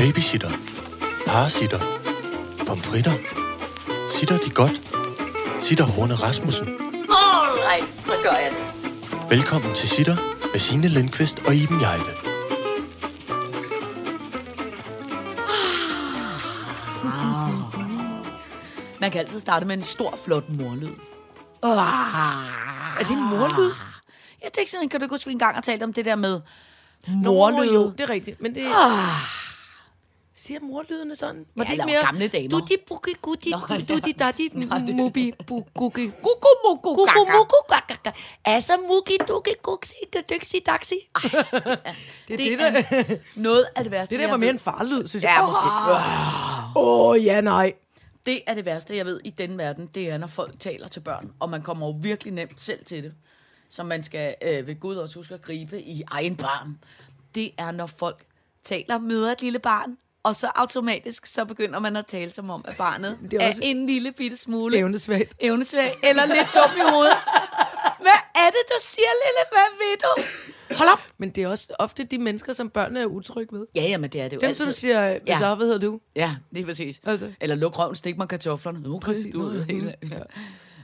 Babysitter. Parasitter. Pomfritter. Sitter de godt? Sitter Horne Rasmussen. Alright, så gør jeg det. Velkommen til Sitter med Signe Lindqvist og Iben Jejle. Man kan altid starte med en stor, flot morlyd. Er det en morlyd? Jeg tænker sådan, kan du ikke huske, vi engang har talt om det der med Nå, morlyd? jo, det er rigtigt. Men det... Siger morlydene sådan? Var Ja, det ikke mere... gamle damer. Du di buki guti, du di dadi mubi bu guki. Kuku muku Kuku kaka. muku kaka. Altså muki duki kuksi duksi daksi. Det er det, der... er noget af det værste, Det der var mere en farlyd, synes Ja, jeg. måske. Åh, oh, ja, nej. Det er det værste, jeg ved i den verden, det er, når folk taler til børn, og man kommer jo virkelig nemt selv til det, som man skal øh, ved Gud også huske at gribe i egen barn. Det er, når folk taler, møder et lille barn, og så automatisk, så begynder man at tale som om, at barnet Det er også- er en lille bitte smule Evnesvagt. evnesvag, eller lidt dum i hovedet. Hvad er det, du siger, lille? Hvad ved du? Hold op! Men det er også ofte de mennesker, som børnene er utrygge ved. Ja, jamen det er det jo Dem, altid. som siger, hvad Ja. så, hvad hedder du? Ja, det er præcis. Altså. Eller luk røven, stik mig kartoflerne. Nu Præcis. du ud hele. Ja.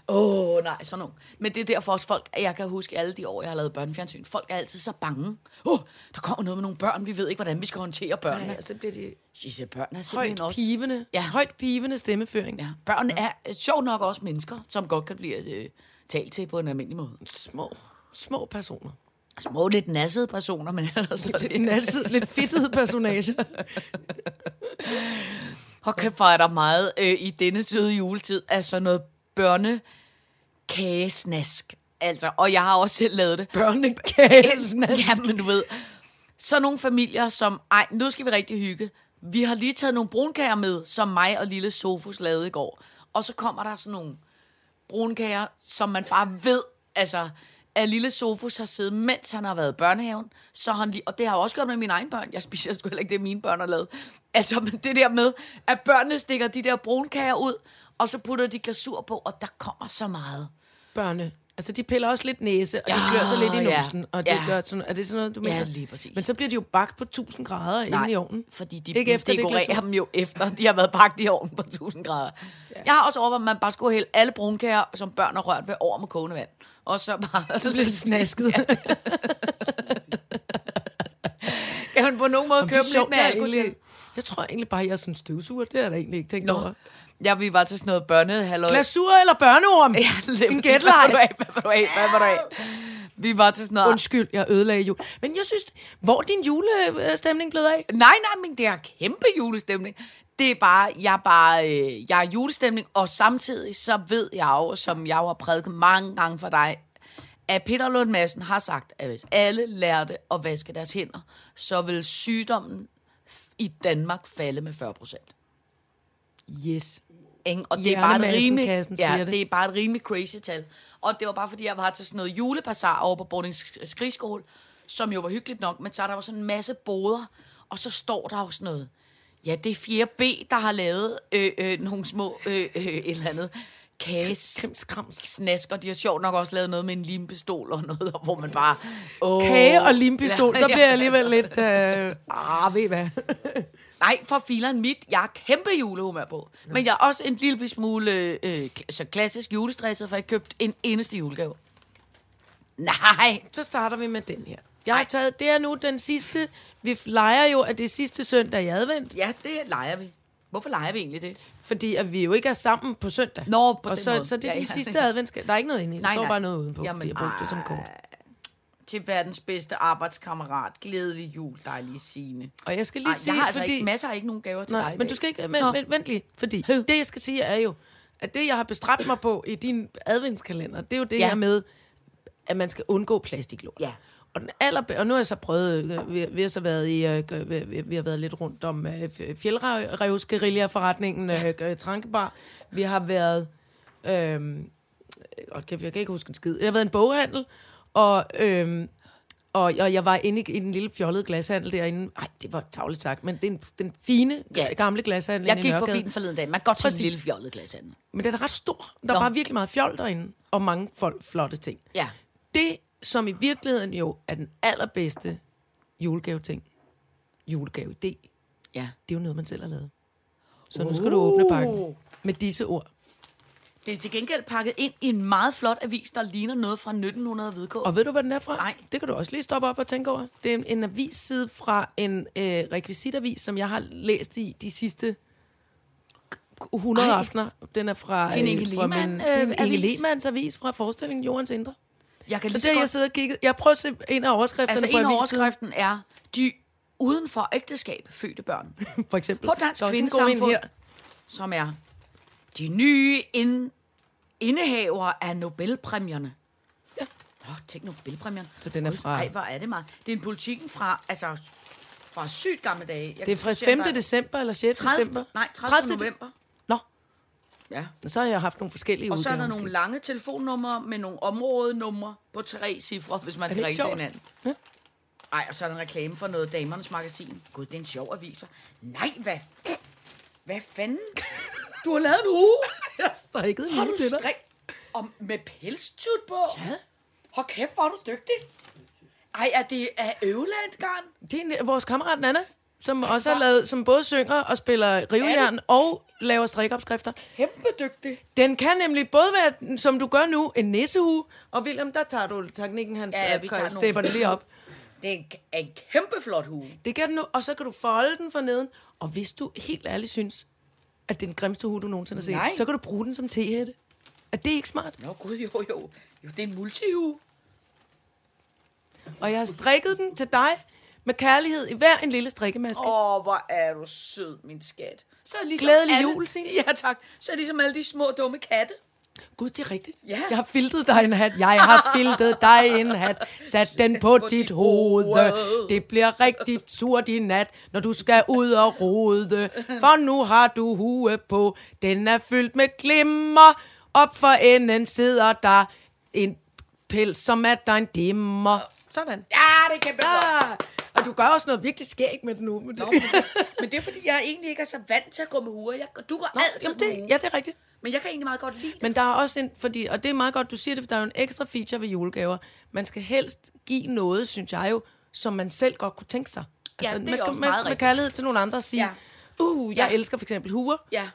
Åh, oh, nej, sådan nogle. Men det er derfor også folk, at jeg kan huske alle de år, jeg har lavet børnefjernsyn. Folk er altid så bange. Åh, oh, der kommer noget med nogle børn, vi ved ikke, hvordan vi skal håndtere børnene. Ja, så bliver de Disse børn er simpelthen højt også... pivende, Ja. højt pivende stemmeføring. Ja, børn er øh, sjovt nok også mennesker, som godt kan blive øh, talt til på en almindelig måde. Små, små personer. Små, lidt nassede personer, men ellers er En det... masse lidt fedtede personager. Hvor kan fejre der meget øh, i denne søde juletid af sådan noget børnekagesnask. Altså, og jeg har også selv lavet det. Børnekagesnask. Ja, men du ved, så nogle familier, som, ej, nu skal vi rigtig hygge. Vi har lige taget nogle brunkager med, som mig og lille Sofus lavede i går. Og så kommer der sådan nogle brunkager, som man bare ved, altså, at lille Sofus har siddet, mens han har været i børnehaven, så han lige, og det har jeg også gjort med mine egne børn, jeg spiser sgu heller ikke det, mine børn har lavet. Altså, men det der med, at børnene stikker de der brunkager ud, og så putter de glasur på, og der kommer så meget. Børne. Altså, de piller også lidt næse, og de Ja, klør sig lidt i ja. nosen. Og det Ja. gør sådan, er det sådan noget, du Ja, mener? lige præcis. Men så bliver de jo bagt på 1000 grader inde i ovnen. fordi de Ikke efter dekorerer dem jo efter, de har været bagt i ovnen på 1000 grader. Ja. Jeg har også overvejet, at man bare skulle hælde alle brunkager, som børn har rørt ved, over med kogende vand. Og så bare... Så bliver det snasket. Kan man på nogen måde Om købe er lidt er alkohol? Jeg tror egentlig bare, at jeg er sådan støvsuger. Det har jeg da egentlig ikke tænkt Nå. over. Ja, vi var til sådan noget børnehalløj. Glasur eller børneorm? Ja, en gætleg. Hvad var du af? Hvad var du af? Vi var til sådan noget... Undskyld, jeg ødelagde jul. Men jeg synes, hvor din julestemning blevet af? Nej, nej, men det er kæmpe julestemning. Det er bare, jeg er bare, øh, jeg er julestemning, og samtidig så ved jeg jo, som jeg jo har prædiket mange gange for dig, at Peter Lund Madsen har sagt, at hvis alle lærte at vaske deres hænder, så vil sygdommen i Danmark falde med 40 procent. Yes. Ikke? Og det er bare et rimelig, ja, det. det er bare et rimelig crazy tal. Og det var bare fordi, jeg var til sådan noget julebazar over på Bordings Skrigskole, som jo var hyggeligt nok, men så er der jo sådan en masse boder, og så står der jo sådan noget. Ja, det er 4B, der har lavet øh, øh, nogle små øh, øh, et eller andet kages Krimskrams. snasker. De har sjovt nok også lavet noget med en limpistol og noget, hvor man bare... Åh, Kage og limpistol, Ja, der bliver jeg alligevel lidt... Øh, ah, ved I hvad? Nej, for fileren mit. Jeg er kæmpe julehumør på. Men jeg er også en lille smule øh, kl- så klassisk julestresset, for jeg købt en eneste julegave. Nej. Så starter vi med den her. Jeg har taget, det er nu den sidste, vi leger jo, at det er sidste søndag i advent, Ja, det leger vi. Hvorfor leger vi egentlig det? fordi at vi jo ikke er sammen på søndag. Nå, på og den så, måde. så det er Ja, de ja. sidste adventskab. Der er ikke noget inde i. Der Nej, står nej. bare noget udenpå. Jamen, Jamen, de har brugt det som kort. Til verdens bedste arbejdskammerat. Glædelig jul, dejlige Signe. Og jeg skal lige Ej, sige, jeg har altså fordi... ikke, masser af ikke nogen gaver til dig Nej, i men dag. du skal ikke... Men, men, vent lige, fordi det, jeg skal sige, er jo, at det, jeg har bestræbt mig på i din adventskalender, det er jo det Ja. her med, at man skal undgå plastiklåg. Ja. Og, den aller, og nu har jeg så prøvet, øh, vi, vi har så været i, øh, vi, har været lidt rundt om øh, fjeldrevs forretningen øh, øh, Trankebar. Vi har været, øh, godt, jeg, jeg kan ikke huske en skid, jeg har været i en boghandel, og, øh, og, og jeg var inde i, i den lille fjollede glashandel derinde. Nej, det var tavligt sagt, men det er en, den fine, Ja. gamle glashandel Jeg i gik forbi den forleden dag. Man kan godt se en Præcis. lille fjollet glashandel. Men den er ret stor. Der Nå. var virkelig meget fjol derinde, og mange folk, flotte ting. Ja. Det, som i virkeligheden jo er den allerbedste julegave-ting, julegave-idé, Ja. det er jo noget, man selv har lavet. Så nu skal du åbne pakken med disse ord. Det er til gengæld pakket ind i en meget flot avis, der ligner noget fra 1900 Hvidkål. Og ved du, hvad den er fra? Nej. Det kan du også lige stoppe op og tænke over. Det er en, en avisside fra en øh, rekvisitavis, som jeg har læst i de sidste 100 Ej. aftener. Den er fra, Det er en øh, Inge fra Lehmann, min, øh, Inge avis. Lehmanns avis fra forestillingen Jordens Indre. Jeg kan Så lige det, så jeg godt... sidder og kigget. Jeg prøver at se en af overskrifterne Altså, på en af overskriften er, de uden for ægteskab fødte børn, For eksempel. På Dansk Der Kvindesamfund. her. som er de nye ind, indehaver af Nobelpræmierne. Ja. Åh, tænk Nobelpræmierne. Så den er fra- Nej, hvor er det meget. Det er en politikken fra, altså, fra sygt gamle dage. Jeg Det er fra se, 5. der er december eller 6. 30, december? Nej, 30. 30. november. Nå, Ja. så har jeg haft nogle forskellige Og så er der nogle lange telefonnumre med nogle områdenumre på tre cifre, hvis man skal ringe til hinanden. Ja. Ej, og så er der en reklame for noget damernes magasin. Gud, det er en sjov avis. Nej, hvad? Hvad fanden? Du har lavet en hue. Jeg strikkede Har du til dig. strik og med pelstut på? Ja. Hold kæft, hvor er du dygtig. Ej, er det af Øvlandgarn? Det er en- vores kammerat Nana, som også har lavet, som både synger og spiller rivejern og laver strikopskrifter. Kæmpe dygtig. Den kan nemlig både være, som du gør nu, en nissehue, og William, der tager du teknikken, han Ja, ja, vi vi tager stepper det lige op. Det er en, en kæmpe flot hue. Det kan den nu, og så kan du folde den for neden, og hvis du helt ærligt synes, at det er den grimmeste hue, du nogensinde har set, Nej. så kan du bruge den som tehætte. Er det ikke smart? Nå gud, jo, jo. Jo, det er en multihue. Og jeg har strikket den til dig med kærlighed i hver en lille strikkemaske. Åh, hvor er du sød, min skat. Så er ligesom Glædelig alle, jul, Signe. Ja, tak. Så er ligesom alle de små dumme katte. Gud, det er rigtigt. Ja. Jeg har filtet dig en hat. Jeg har filtet dig en hat. Sat den på dit hoved. Det bliver rigtig surt i nat, når du skal ud og rode. For nu har du hue på. Den er fyldt med glimmer. Op for enden sidder der en pels, som er der en dimmer. Sådan. Ja, det kæmpe flot. Ja. Og du gør også noget virkelig skæg med den nu. Men det, Nå, men, det, men det er fordi, jeg egentlig ikke er så vant til at gå med huer. Jeg, du går altid Jamen, det, ja, det er rigtigt. Men jeg kan egentlig meget godt lide det. Men der er også en, fordi, og det er meget godt, du siger det, for der er jo en ekstra feature ved julegaver. Man skal helst give noget, synes jeg jo, som man selv godt kunne tænke sig. Altså, Ja, det er med, også med, meget med rigtigt. kærlighed til nogle andre at sige, ja. uh, jeg Ja. elsker for eksempel huer. Ja.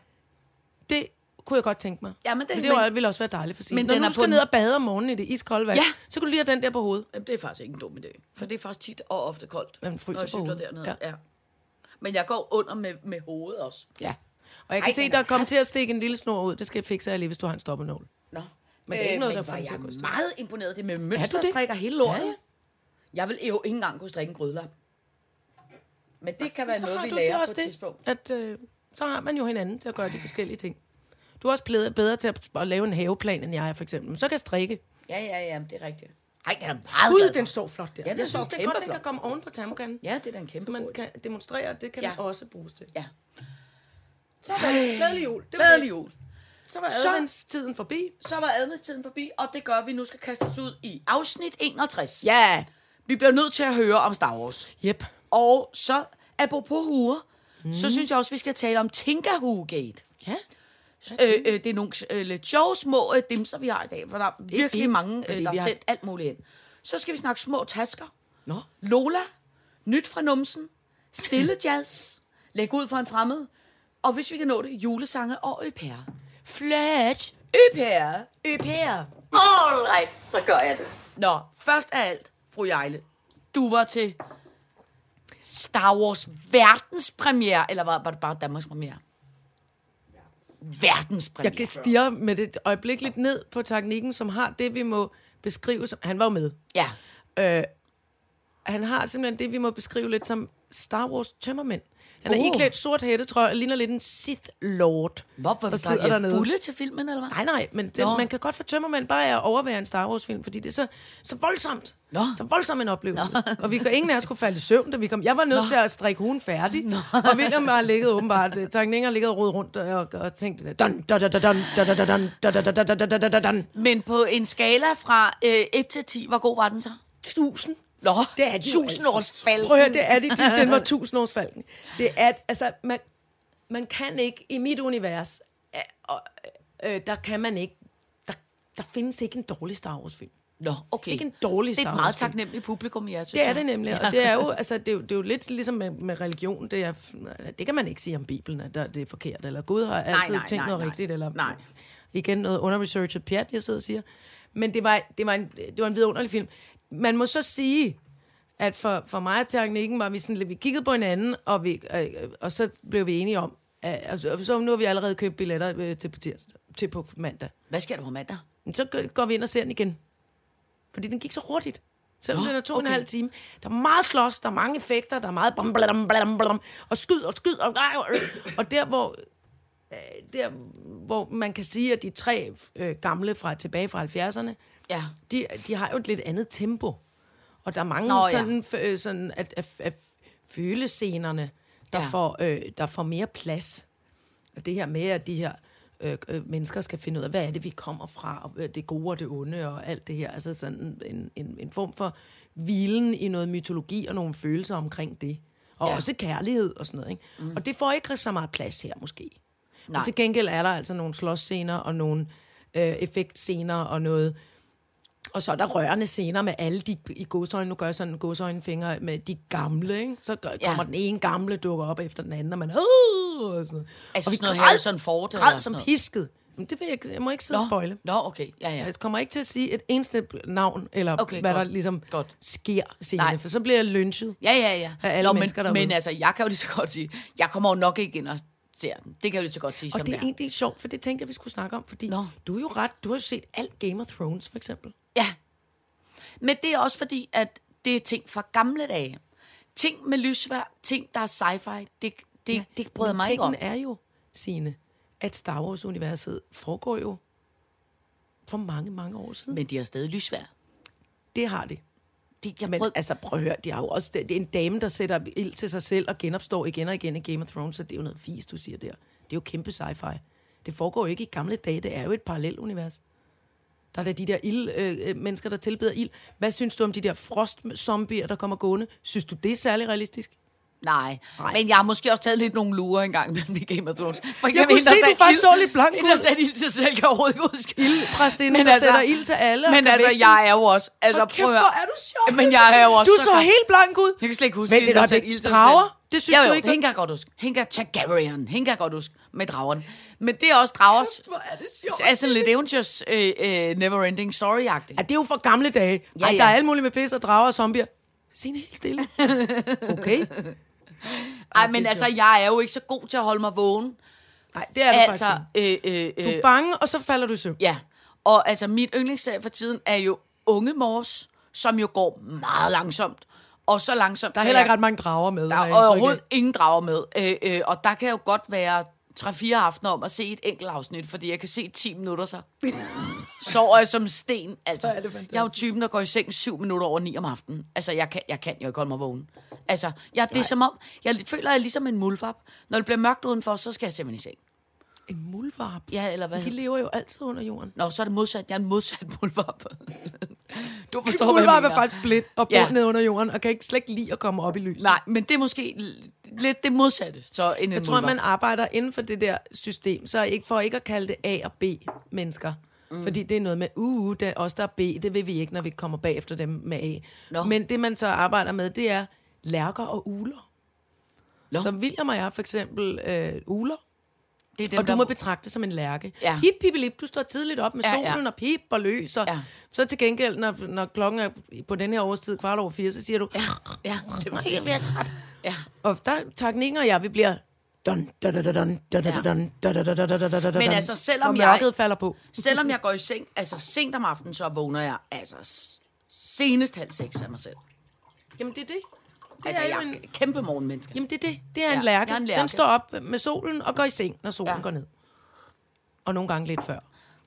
Det kunne jeg godt tænke mig. Ja, men det- men det men- ville også være dejligt for sig. men Når den du er skal ned og bade om morgenen i det iskolde vand, Ja. så kan du lige have den der på hovedet. Jamen, det er faktisk ikke en dum idé. For det er faktisk tit og ofte koldt, Man fryser når jeg cykler dernede. Ja. Ja. Men jeg går under med, med hovedet også. Ja. Og jeg kan Ej, se, der er er kommet til at stikke en lille snor ud. Det skal jeg fikse af lige, hvis du har en stoppenål. Nå. Men det er ikke noget, men der får jeg stykker. meget imponeret. Det med mønsterstrikker hele lortet. Ja. Jeg vil jo ikke engang kunne strikke en grødlap. Men det kan være så noget, vi lærer på et det, tidspunkt. At, øh, så har man jo hinanden til at gøre de forskellige ting. Du er også bedre, bedre til at, at lave en haveplan, end jeg er, for eksempel. Så kan jeg strikke. Ja, ja, ja, det er rigtigt. Ej, den er meget Gud, den står flot der. Ja, den jeg står synes, det er kæmpe godt, den kan komme oven på termokanden. Ja, det er da en kæmpe Så man kan demonstrere, det kan Ja. man også bruges til. Ja. Så var det glædelig jul. Det var Glædelig jul. Så var adventstiden forbi. Så var adventstiden forbi, og det gør, at vi nu skal kaste os ud i afsnit 61. Ja. Vi bliver nødt til at høre om Star Wars. Yep. Og så, apropos huer, mm. så synes jeg også, vi skal tale om Tinkerhue-gate. Ja. Øh, øh, det er nogle øh, lidt sjove små øh, dimser, vi har i dag, for der er virkelig fint, mange, øh, der vi har sendt alt muligt ind. Så skal vi snakke små tasker. Nå. Lola, nyt fra numsen, stille jazz, læg ud for en fremmed, og hvis vi kan nå det, julesange og øpære. Flot. Øpære! Øpære. All right, så gør jeg det. Nå, først af alt, fru Jejle, du var til Star Wars verdenspremiere, eller var, var det bare Danmarks premiere? Verdenspremiere. Jeg kan stirre med det øjeblikkeligt ned på teknikken, som har det, vi må beskrive som... Han var jo med. Ja. Øh, han har simpelthen det, vi må beskrive lidt som Star Wars tømmermænd. Han er Oh. oh. iklædt sort hættetrøje og ligner lidt en Sith Lord. Hvor var der der sidder der dernede. fulde til filmen, eller hvad? Nej, nej, men det, Nå. man kan godt få tømmermænd bare at overvære en Star Wars-film, fordi det er så, så voldsomt. Nå. Så voldsom en oplevelse. Og vi kan ingen af os kunne falde i søvn, da vi kom. Jeg var nødt Nå. til at strikke hugen færdig. Nå. Og William var ligget åbenbart, Tanken har ligget og rundt og, og tænkt, dun, dun, dun, dun, dun, dun, dun, dun. Men på en skala fra øh, 1 til 10, hvor god var den så? Tusind. Nå, Det er de jo tusind altid. års fald. Prøv at høre, det er det. de- Den var tusindårsfalken. Det er, altså, man, man kan ikke, i mit univers, øh, øh, der kan man ikke, der, der findes ikke en dårlig Star Wars-film. Nå, okay. Ikke en dårlig Det er Star et meget taknemmeligt publikum, jeg synes. Det er det nemlig, og det er jo, altså, det er jo, det er jo lidt ligesom med, med religion. Det, er, det kan man ikke sige om Bibelen, at det er forkert, eller Gud har altid nej, tænkt nej, noget nej. rigtigt, eller Nej. igen noget underresearchet pjat, jeg sidder og siger. Men det var, det var, en, det var en vidunderlig film. Man må så sige, at for, for mig og teknikken var vi sådan lidt, vi kiggede på hinanden, og, vi, øh, øh, og så blev vi enige om, at, altså, så nu har vi allerede købt billetter øh, til, på tirsdag, til på mandag. Hvad sker der på mandag? Men så går- går vi ind og ser den igen. Fordi den gik så hurtigt. Selvom Nå, den er to okay. og en halv time. Der er meget slås, der er mange effekter, der er meget blam, blam, blam, blam, og skyd og skyd. Og, og der, hvor, øh, der, hvor man kan sige, at de tre øh, gamle fra tilbage fra 70'erne, Ja. de, de har jo et lidt andet tempo. Og der er mange Nå, ja. sådan, ja. sådan at, at, at følescenerne, der, Ja. får, øh, der får mere plads. Og det her med, at de her øh, øh, mennesker skal finde ud af, hvad er det, vi kommer fra, og øh, det gode og det onde, og alt det her. Altså sådan en, en, en form for hvilen i noget mytologi og nogle følelser omkring det. Og ja. også kærlighed og sådan noget. Ikke? Mm. Og det får ikke så meget plads her, måske. Nej. Men til gengæld er der altså nogle slåsscener og nogle øh, effektscener og noget... Og så er der rørende scener med alle de i godsøjne, nu gør jeg sådan godsøjnefinger med de gamle, ikke? Så gør, Ja. kommer den ene gamle dukker op efter den anden, og man... Øh, og sådan noget. Altså og vi sådan noget Harrison Ford Græd som pisket. Men det vil jeg, jeg må ikke sidde og spoile. Nå, okay. Ja, ja. Jeg kommer ikke til at sige et eneste navn, eller Okay, hvad godt. der ligesom Godt. sker senere, Nej. for så bliver jeg lynchet. Ja, ja, ja. Af alle Nå, mennesker men, derude. men altså, jeg kan jo lige så godt sige, jeg kommer jo nok ikke ind og ser den. Det kan jeg jo lige så godt sige, Og som det er er. egentlig sjovt, for det tænkte jeg, vi skulle snakke om, fordi Nå. du er jo ret, du har jo set alt Game of Thrones, for eksempel. Ja. Men det er også fordi, at det er ting fra gamle dage. Ting med lysvær, ting, der er sci-fi, det, det, ja, det bryder mig ikke om. er jo, Signe, at Star Wars-universet foregår jo for mange, mange år siden. Men, de har stadig lysvær. det har det. Det, jeg Men brød, altså, prøv at høre, de har jo også, det, det er en dame, der sætter ild til sig selv og genopstår igen og igen i Game of Thrones, så det er jo noget fis, du siger der. Det er jo kæmpe sci-fi. Det foregår jo ikke i gamle dage, det er jo et parallelt univers. Der er da de der ild, øh, øh mennesker, der tilbeder ild. Hvad synes du om de der frostzombier, der kommer gående? Synes du, det er særlig realistisk? Nej. Nej. men jeg har måske også taget lidt nogle lurer engang med Game of Thrones. For Jeg kunne se, du faktisk så lidt blank En, der ud. satte ild til selv, kan overhovedet ikke huske. Ildpræstinde, Men der altså- sætter ild til alle. Men altså, jeg er jo også... Altså, kæft, at hvor er du sjov. Men jeg er jo også Du så så helt blank ud. Jeg kan slet ikke huske, lidt, der satte det- ild til drager? Det synes jo, du jo, ikke, hende kan jeg godt huske. Hende kan Targaryen. Hende kan jeg godt huske med dragerne. Men det er også dragers... Hvor er det sjovt. er sådan lidt eventyrs øh, øh, never-ending story-agtigt. Ja, det er jo for gamle dage. Ja, Ej, ja. der er alt muligt med pis og drager og zombier. Signe helt stille. Okay. Ej, men altså, jeg er jo ikke så god til at holde mig vågen. Nej, det er du Altså, faktisk øh, øh, ikke. Du øh, er bange, og så falder du i søvn. ja. Og altså, min yndlingsserie for tiden er jo Unge Mors, som jo går meget langsomt. Og så langsomt... Der er heller jeg- ikke ret mange drager med. Der er overhovedet ingen drager med. Øh, øh, og der kan jo godt være 3-4 aftener om at se et enkelt afsnit, fordi jeg kan se 10 minutter så. Sover jeg som sten, altså. Hvor er det fantastisk. jeg er jo typen, der går i seng 7 minutter over 9 om aftenen. Altså, jeg kan, jeg kan jo ikke holde mig vågen. Altså, jeg, det er som om, jeg føler, jeg er ligesom en mulvarp. Når det bliver mørkt udenfor, så skal jeg simpelthen i seng. En muldvarp. Ja, eller hvad? De lever jo altid under jorden. Nå, så er det modsat. Jeg er en modsat mulvarp. du forstår, hvad Muldvarp jeg er faktisk blind og bor Ja. nede under jorden, og kan ikke slet ikke lide at komme op i lyset. Nej, men det er måske lidt det modsatte. Så en Jeg tror, muldvarp. man arbejder inden for det der system, så ikke for ikke at kalde det A og B-mennesker. Mm. Fordi det er noget med, uh, det er os, der er B, det vil vi ikke, når vi kommer bagefter dem med A. Nå. Men det, man så arbejder med, det er lærker og uler. Nå. Som William og jeg for eksempel øh, uler, det er dem, og du må betragte som en lærke. Ja. Hip, hip, lip, du står tidligt op med Ja, solen ja. og pip og løs. Og Ja. Så til gengæld, når, når klokken er på den her årstid, kvart over fire, så siger du, Ja, ja, det var jeg bliver træt. Ja. Og der teknikken og jeg, vi bliver... Dun, dun, dun, dun, dun, dun, dun, dun, dun, dun, dun, Men altså, selvom jeg- falder på. Selvom jeg går i seng, altså sent om aftenen, så vågner jeg altså senest halv seks af mig selv. Jamen, det er det. Det Altså, er jeg er en, kæmpe morgenmenneske. jamen, det er det. Det er Ja, en lærke. er en lærke. Den står op med solen og går i seng, når solen Ja. går ned. Og nogle gange lidt før.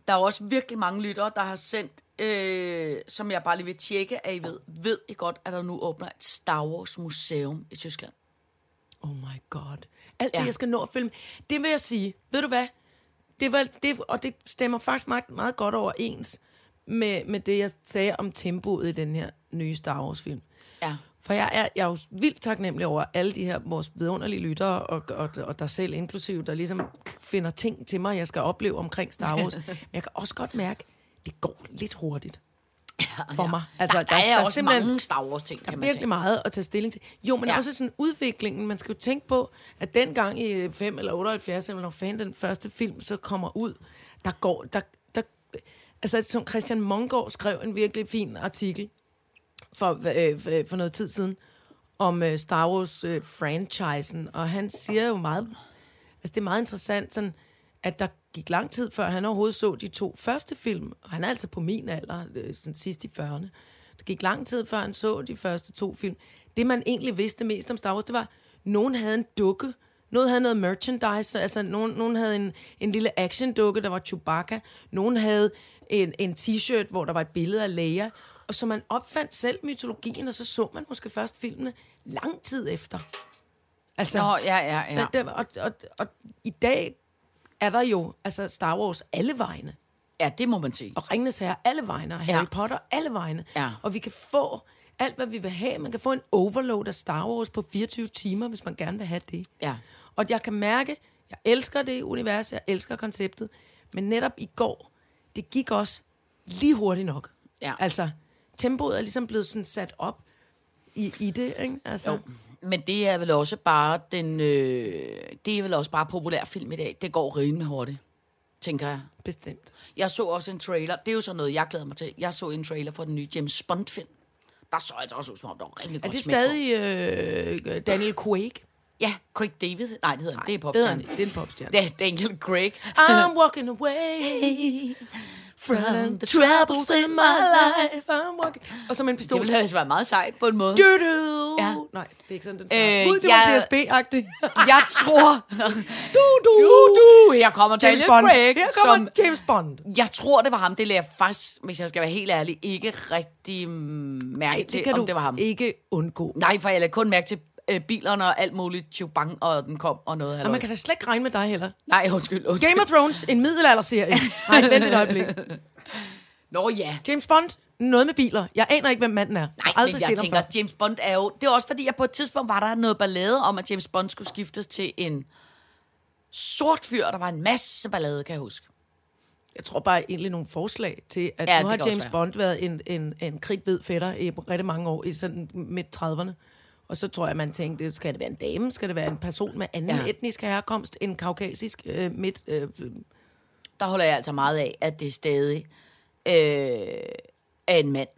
Der er også virkelig mange lyttere, der har sendt, øh, som jeg bare lige vil tjekke, at I ved. Ved I godt, at der nu åbner et Star Wars museum i Tyskland? Oh my god. Alt Ja. det, jeg skal nå at filme. Det vil jeg sige. Ved du hvad? Det var, det, og det stemmer faktisk meget, meget godt overens med, med det, jeg sagde om tempoet i den her nye Star Wars-film. Ja. For jeg er, jeg er jo vildt taknemmelig over alle de her vores vidunderlige lyttere, og, og, og der selv inklusiv, der ligesom finder ting til mig, jeg skal opleve omkring Star Wars. Men jeg kan også godt mærke, det går lidt hurtigt. for mig. Altså, der, der, der er, også simpelthen- mange Star Wars ting, Der kan er man virkelig sige. meget at tage stilling til. Jo, men ja. Ja. også sådan udviklingen. Man skal jo tænke på, at dengang i 5 eller 78, eller når fanden den første film så kommer ud, der går... Der, der, altså, som Christian Mongård skrev en virkelig fin artikel for, øh, øh, for noget tid siden, om øh, Star Wars-franchisen, øh, og han siger jo meget... Altså, det er meget interessant, sådan, at der gik lang tid, før han overhovedet så de to første film. Og han er altså på min alder, øh, sådan sidst i 40'erne. Der gik lang tid, før han så de første to film. Det, man egentlig vidste mest om Star Wars, det var, at nogen havde en dukke, nogen havde noget merchandise, altså nogen, nogen havde en, en lille action-dukke, der var Chewbacca, nogen havde en, en t-shirt, hvor der var et billede af Leia, og så man opfandt selv mytologien, og så så man måske først filmene lang tid efter. Altså, Nå, ja, ja, ja. der, der, og, og, og i dag er der jo altså Star Wars alle vegne, Ja, det må man sige. og Ringenes Herre alle vegne, og Harry Ja. Potter alle vegne. Ja. Og vi kan få alt, hvad vi vil have. Man kan få en overload af Star Wars på 24 timer, hvis man gerne vil have det. Ja. Og jeg kan mærke, jeg elsker det univers, jeg elsker konceptet, men netop i går, det gik også lige hurtigt nok. Ja. Altså, tempoet er ligesom blevet sådan sat op i, i det, ikke? Altså, Jo. Men det er vel også bare den, øh, det er vel også bare populær film i dag. Det går rimelig hurtigt, tænker jeg. bestemt. Jeg så også en trailer. Det er jo sådan noget, jeg glæder mig til. Jeg så en trailer for den nye James Bond-film. Der så altså også ud, som om der var Er godt det smæk på. stadig øh, Daniel Quaid? Ja, Craig David. Nej, det hedder han. Det er Det er, popstjerne. det er en popstjerne. Det er Daniel Craig. I'm walking away from the troubles in my life. I'm walking... Og så med en Det pistol. ville altså være meget sejt på en måde. Du, du. Ja. Nej, det er ikke sådan, den Øh, starter. Gud, det var jeg- DSB-agtigt. Jeg tror... du, du. Du, du. Her kommer James Bond. Craig. Her kommer som, James Bond. jeg tror, det var ham. Det lader jeg faktisk, hvis jeg skal være helt ærlig, ikke rigtig mærke Ej, til, det kan om du det var ham. ikke undgå. Nej, for jeg lagde kun mærke til øh, bilerne og alt muligt chubang, og den kom og noget. Og man kan da slet ikke regne med dig heller. Nej, undskyld, undskyld. Game of Thrones, en middelalderserie. Nej, vent et øjeblik. Nå ja. James Bond, noget med biler. Jeg aner ikke, hvem manden er. Nej, har aldrig men jeg tænker, før. James Bond er jo... Det er også fordi, at på et tidspunkt var der noget ballade om, at James Bond skulle skiftes til en sort fyr. Der var en masse ballade, kan jeg huske. Jeg tror bare egentlig nogle forslag til, at Ja, nu har James være. Bond været en, en, en kridhvid fætter i rigtig mange år, i sådan midt 30'erne. Og så tror jeg, man tænkte, skal det være en dame? Skal det være en person med anden Ja. etnisk herkomst end kaukasisk øh, midt? Øh, Der holder jeg altså meget af, at det stadig øh, er en mand.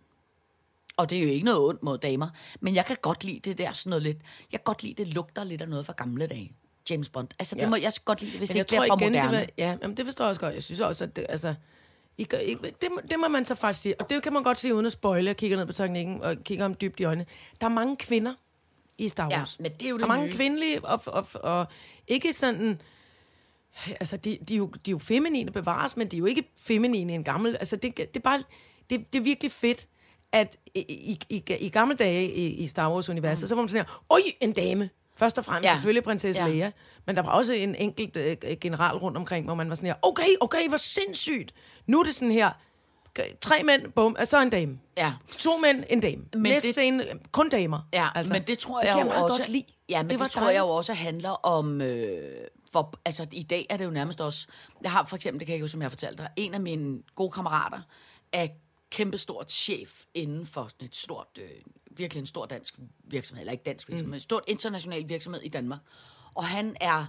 Og det er jo ikke noget ondt mod damer. Men jeg kan godt lide det der sådan noget lidt... Jeg kan godt lide, det lugter lidt af noget fra gamle dage. James Bond. Altså, det Ja. må, jeg godt lide det, hvis men det ikke bliver for igen, det moderne. var, ja, jamen, det forstår jeg også godt. Jeg synes også, at det, altså, I gør, I, det, må- det må man så faktisk sige. Og det kan man godt sige uden at spoile. Jeg kigger ned på teknikken og kigger om dybt i øjnene. Der er mange kvinder i Star Ja, Wars. men det er jo det mange nye. kvindelige, og, og, og ikke sådan... Altså, de, de, er jo, de er jo feminine bevares, men de er jo ikke feminine i en gammel... Altså, det, det er bare... Det, det er virkelig fedt, at i, i, i, i gamle dage i, i Star Wars-universet, mm. så var man sådan her, oj, en dame! Først og fremmest Ja. ja. selvfølgelig prinsesse Ja. ja. Leia, men der var også en enkelt øh, general rundt omkring, hvor man var sådan her, okay, okay, hvor sindssygt! Nu er det sådan her, tre mænd, bum, og så en dame. Ja. To mænd, en dame. Men Næste det- det, scene, øh, kun damer. Ja, altså, men det tror det jeg, kan jo jeg meget også... godt lide. Ja, men det, var det tror jeg jo også handler om... Øh, hvor, altså, i dag er det jo nærmest også... Jeg har for eksempel, det kan jeg huske, som jeg har fortalt dig, en af mine gode kammerater er kæmpestort chef inden for sådan et stort, øh, virkelig en stor dansk virksomhed, eller ikke dansk virksomhed, mm. en stort international virksomhed i Danmark. Og han er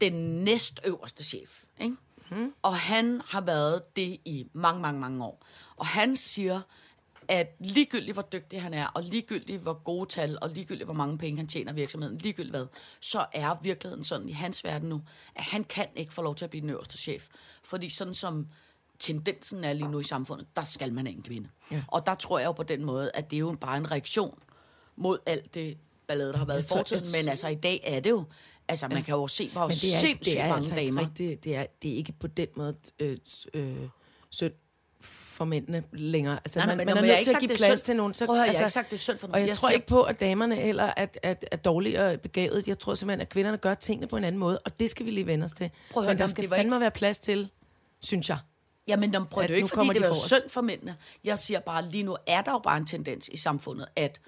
den næstøverste chef. Ikke? Mm. Og han har været det i mange, mange, mange år. Og han siger, at ligegyldigt hvor dygtig han er, og ligegyldigt hvor gode tal, og ligegyldigt hvor mange penge han tjener i virksomheden, ligegyldigt hvad, så er virkeligheden sådan i hans verden nu, at han kan ikke få lov til at blive den øverste chef. Fordi sådan som tendensen er lige nu i samfundet, der skal man have en kvinde. Ja. Og der tror jeg jo på den måde, at det er jo bare en reaktion mod alt det ballade, der har været i fortiden. Men altså i dag er det jo, altså man kan jo se, hvor Men det er, sindssygt det er mange altså damer. ikke rigtigt. Det er, det er ikke på den måde øh, øh, synd for mændene længere. Altså, Nej, man, men man når er nødt ikke til at give plads til nogen. Så, Prøv at høre, jeg har altså, ikke sagt, det er synd for nogen. Og jeg, Jeg tror siger- ikke på, at damerne heller er, er, er dårligere begavet. Jeg tror simpelthen, at kvinderne gør tingene på en anden måde, og det skal vi lige vende os til. Prøv at høre, Men der skal var fandme ikke- være plads til, synes jeg. Jamen, de prøver det er jo ikke, fordi det de forrest. synd for mændene. Jeg siger bare, lige nu er der jo bare en tendens i samfundet, at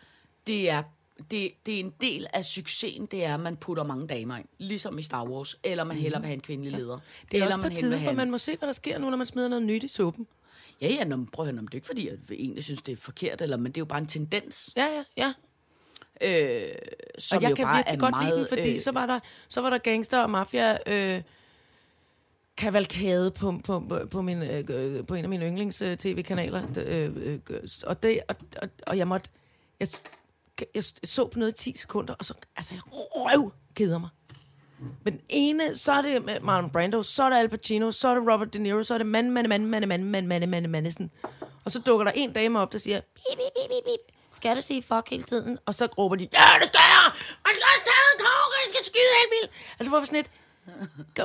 det er, det, det er en del af succesen, det er, at man putter mange damer ind. Ligesom i Star Wars. Eller man hellere vil have en kvindelig leder. Mhm. Det er eller også på man tide, hvor man må se, hvad der sker nu, når man smider noget nyt i suppen. Ja, ja, nå, men prøv at høre, det er ikke fordi, jeg egentlig synes, det er forkert, eller, men det er jo bare en tendens, Ja, ja, ja. øh, som og jeg jo kan bare virkelig godt meget... lide den, fordi øh, så, var der, så var der gangster og mafia øh, kavalkade på, på, på, på, min, øh, øh, på en af mine yndlings øh, tv-kanaler. Øh, øh, og, det, og, og, og jeg måtte... Jeg, jeg så på noget i 10 sekunder, og så altså, jeg røv keder mig. Men den ene, så er det med Marlon Brando, så er det Al Pacino, så er det Robert De Niro, så er det mand, mand, mand, mand, mand, mand, mand, mand, mand, Og så dukker der en dame op, der siger, bip, bip, bip, bip, skal du sige fuck hele tiden? Og så råber de, ja, det skal jeg! Og så er det kong, jeg skal skyde helt vildt! Altså, hvorfor sådan et,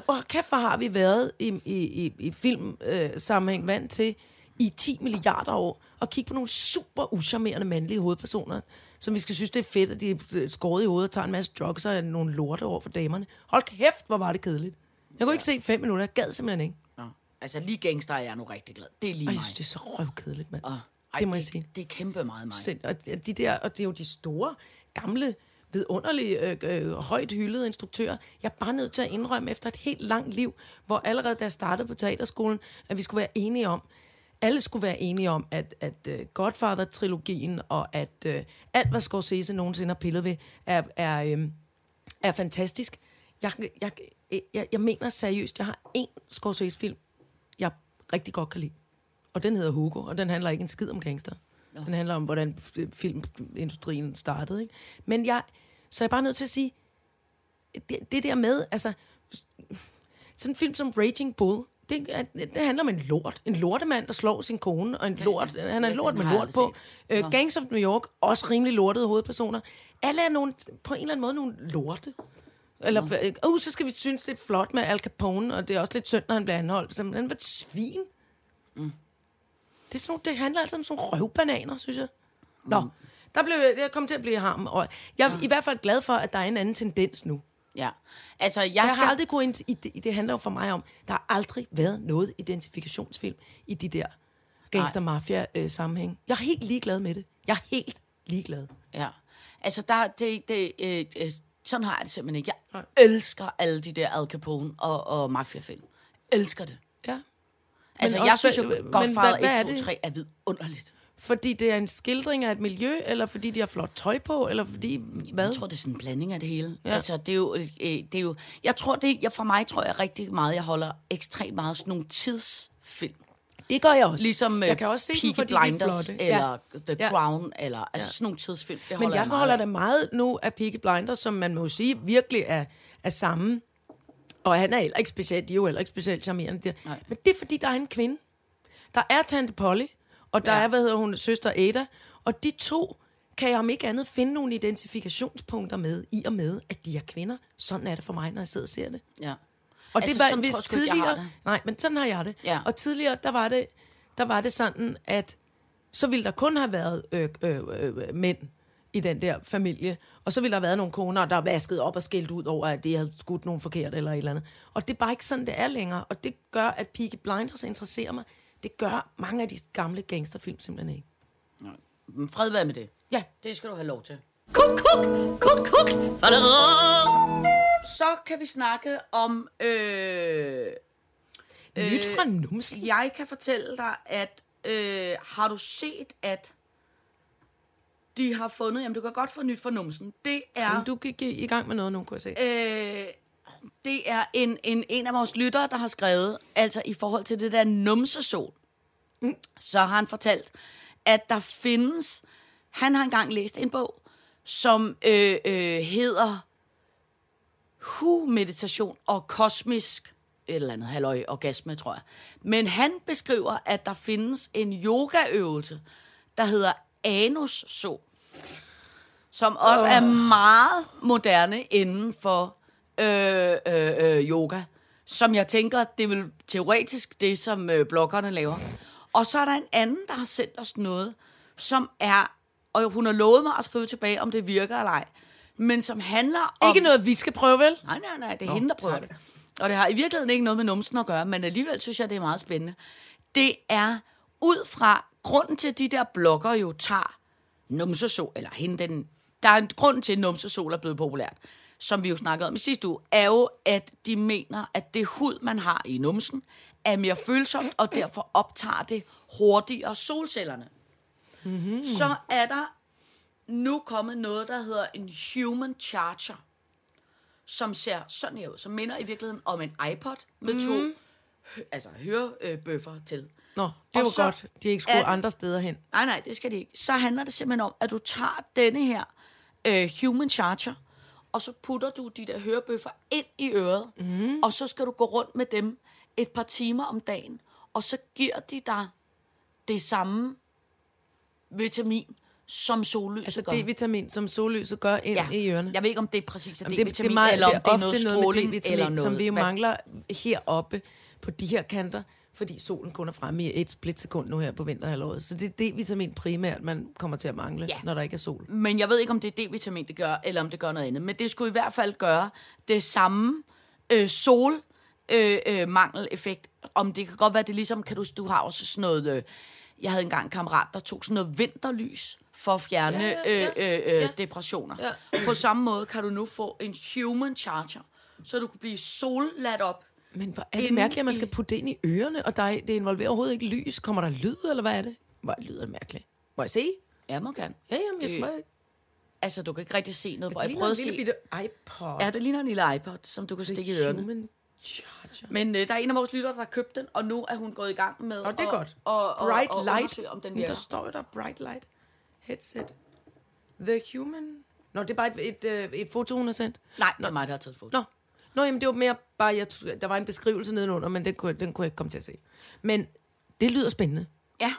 hvor kæft, hvor har vi været i, i, i, i filmsammenhæng øh, sammenhæng vant til i 10 milliarder år at kigge på nogle super uscharmerende mandlige hovedpersoner, som vi skal synes, det er fedt, at de er skåret i hovedet og tager en masse drugs og nogle lorte over for damerne. Hold kæft, hvor var det kedeligt. Jeg kunne ikke se fem minutter, jeg gad simpelthen ikke. Nå. Altså, lige gangster er jeg nu rigtig glad. Det er lige Ej, mig. det er så røvkedeligt, mand. Og, ej, det må det, jeg sige. Det er kæmpe meget mig. Sind- Og de der, og det er jo de store, gamle, vidunderlige, øh, øh, højt hyldede instruktører. Jeg er bare nødt til at indrømme efter et helt langt liv, hvor allerede da jeg startede på teaterskolen, at vi skulle være enige om, alle skulle være enige om, at, at uh, Godfather-trilogien og at uh, alt, hvad Scorsese nogensinde har pillet ved, er, er, um, er fantastisk. Jeg, jeg, jeg, jeg mener seriøst, jeg har én Scorsese-film, jeg rigtig godt kan lide. Og den hedder Hugo, og den handler ikke en skid om gangster. No. Den handler om, hvordan filmindustrien startede. Ikke? Men jeg, så er jeg bare nødt til at sige, det, det der med, altså, sådan en film som Raging Bull, det, det handler om en lort. En lortemand, der slår sin kone, og en lort, han er ja, en lort med lort på. Uh, Gangs of New York, også rimelig lortede hovedpersoner. Alle er nogle, på en eller anden måde nogle lorte. Eller, uh, så skal vi synes, det er flot med Al Capone, og det er også lidt synd, når han bliver anholdt. Så han var et svin. Det, er sådan, nogle- det handler altså om sådan nogle røvbananer, synes jeg. Nå, der blev, jeg kom til at blive ham. Og jeg er i hvert fald glad for, at der er en anden tendens nu. Ja. Altså, jeg, Jeg skal har aldrig kunne... ind- I det, det handler jo for mig om, der har aldrig været noget identifikationsfilm i de der gangster-mafia-sammenhæng. Jeg er helt ligeglad med det. Jeg er helt ligeglad. Ja. Altså, der, det, det, øh, øh, sådan har jeg det simpelthen ikke. Jeg Nej. elsker alle de der Al Capone og, og mafia-film. Elsker det. Ja. Altså, også jeg synes jo, men Godfather hvad- hvad er 1, 2, det? 3 er vidunderligt. Fordi det er en skildring af et miljø, eller fordi de har flot tøj på, eller fordi... Hvad? Jeg tror, det er sådan en blanding af det hele. Ja. Ja. Altså, det er jo... Øh, det er jo jeg tror, det, jeg, for mig tror jeg rigtig meget, jeg holder ekstremt meget sådan nogle tidsfilm. det gør jeg også. Ligesom jeg jeg kan også se dem, Peaky de er Blinders, flotte. eller The Ja. Crown, eller altså sådan nogle tidsfilm. Det Men jeg jeg holder da meget nu af Peaky Blinders, som man må sige virkelig er, er samme. Og han er heller ikke specielt, de er jo heller ikke specielt charmerende. Der. Men det er, fordi der er en kvinde. Der er Tante Polly, og der ja. Er, hvad hedder hun, søster Ada. Og de to kan jeg om ikke andet finde nogle identifikationspunkter med, i og med, at de er kvinder. Sådan er det for mig, når jeg sidder og ser det. Ja. Og Altså, det var, hvis tror tidligere... har det. Nej, men sådan har jeg det. Ja. Og tidligere, der var det, der var det sådan, at så ville der kun have været øh, øh, øh, mænd i den der familie. Og så ville der have været nogle koner, der vaskede op og skældt ud over, at de havde skudt nogen forkert eller et eller andet. Og det er bare ikke sådan, det er længere. Og det gør, at Peaky Blinders interesserer mig. Det gør mange af de gamle gangsterfilm simpelthen ikke. Men Fred være med det. Ja, Det skal du have lov til. Kuk, kuk, kuk, kuk. Så kan vi snakke om... Øh, nyt fra numsen. jeg kan fortælle dig, at øh, har du set, at de har fundet... Jamen, du kan godt få nyt for numsen. Det er... Men du gik i gang med noget nu, kunne jeg se. Øh, det er en, en, en af vores lyttere, der har skrevet, altså i forhold til det der numsesol, mm. så har han fortalt, at der findes, han har engang læst en bog, som øh, øh, hedder Hu-meditation og kosmisk et eller andet halløj orgasme, tror jeg. Men han beskriver, at der findes en yogaøvelse, der hedder anus-sol som også oh. er meget moderne inden for øh, øh, øh, yoga. Som jeg tænker, det er vel teoretisk det, som øh, bloggerne laver. Og så er der en anden, der har sendt os noget, som er, og hun har lovet mig at skrive tilbage, om det virker eller ej, men som handler om... Ikke noget, vi skal prøve, vel? Nej, nej, nej, det er Nå, hende, der prøver det. Og det har i virkeligheden ikke noget med numsen at gøre, men alligevel synes jeg, det er meget spændende. Det er ud fra grunden til, at de der blogger jo tager numsesol, eller hende den... Der er en grund til, at numsesol er blevet populært. Som vi jo snakkede om i sidste uge, er jo, at de mener, at det hud, man har i numsen, er mere følsomt, og derfor optager det hurtigere solcellerne. Mm-hmm. Så er der nu kommet noget, der hedder en human charger, som ser sådan her ud, som minder i virkeligheden om en iPod med to hø- altså hørebøffer til. Nå, det Og er så godt. De er ikke skulle andre steder hen. Nej, nej, det skal det ikke. Så handler det simpelthen om, at du tager denne her øh, human charger, og så putter du de der hørebøffer ind i øret, mm. og så skal du gå rundt med dem et par timer om dagen, og så giver de dig det samme vitamin, som sollyset Altså gør. D-vitamin, som sollyset gør ind ja. i ørerne. Jeg ved ikke, om det er præcis Jamen, D-vitamin, det, det er meget, eller om det er, det er noget noget, stråling, D-vitamin, eller noget. som vi jo mangler heroppe på de her kanter, fordi solen kun er fremme i et splitsekund nu her på vinterhalvåret. Så det er D-vitamin primært, man kommer til at mangle, Ja. ja. når der ikke er sol. Men jeg ved ikke, om det er D-vitamin, det gør, eller om det gør noget andet. Men det skulle i hvert fald gøre det samme øh, sol øh, øh, mangeleffekt. Om det kan godt være, det er ligesom, kan du, du har også sådan noget, øh, jeg havde engang en kammerat, der tog sådan noget vinterlys for at fjerne Ja, ja, ja. øh, øh, øh, depressioner. Ja. På samme måde kan du nu få en human charger, så du kan blive solladt op. Men hvor er det mærkeligt, at man skal putte det ind i ørerne, og der er, det involverer overhovedet ikke lys. Kommer der lyd, eller hvad er det? Hvor lyder det mærkeligt. Må jeg se? Ja, man kan. Ja, jamen, jeg Det- skal Altså, du kan ikke rigtig se noget, hvor Det jeg prøvede en lille bitte iPod. Ja, det ligner en lille iPod, som du kan stikke i ørerne. Human charger. Men øh, der er en af vores lyttere, der har købt den, og nu er hun gået i gang med Og det er at, godt. Og, og, bright og light. undersøge, om den der virker. står jo der bright light headset. The human... Nå, det er bare et, et, øh, et foto, hun har sendt. Nej, det er mig, der har taget foto. Nå, Nå jamen, det var mere bare, jeg, der var en beskrivelse nedenunder, men den kunne, den kunne jeg ikke komme til at se. Men det lyder spændende. Ja.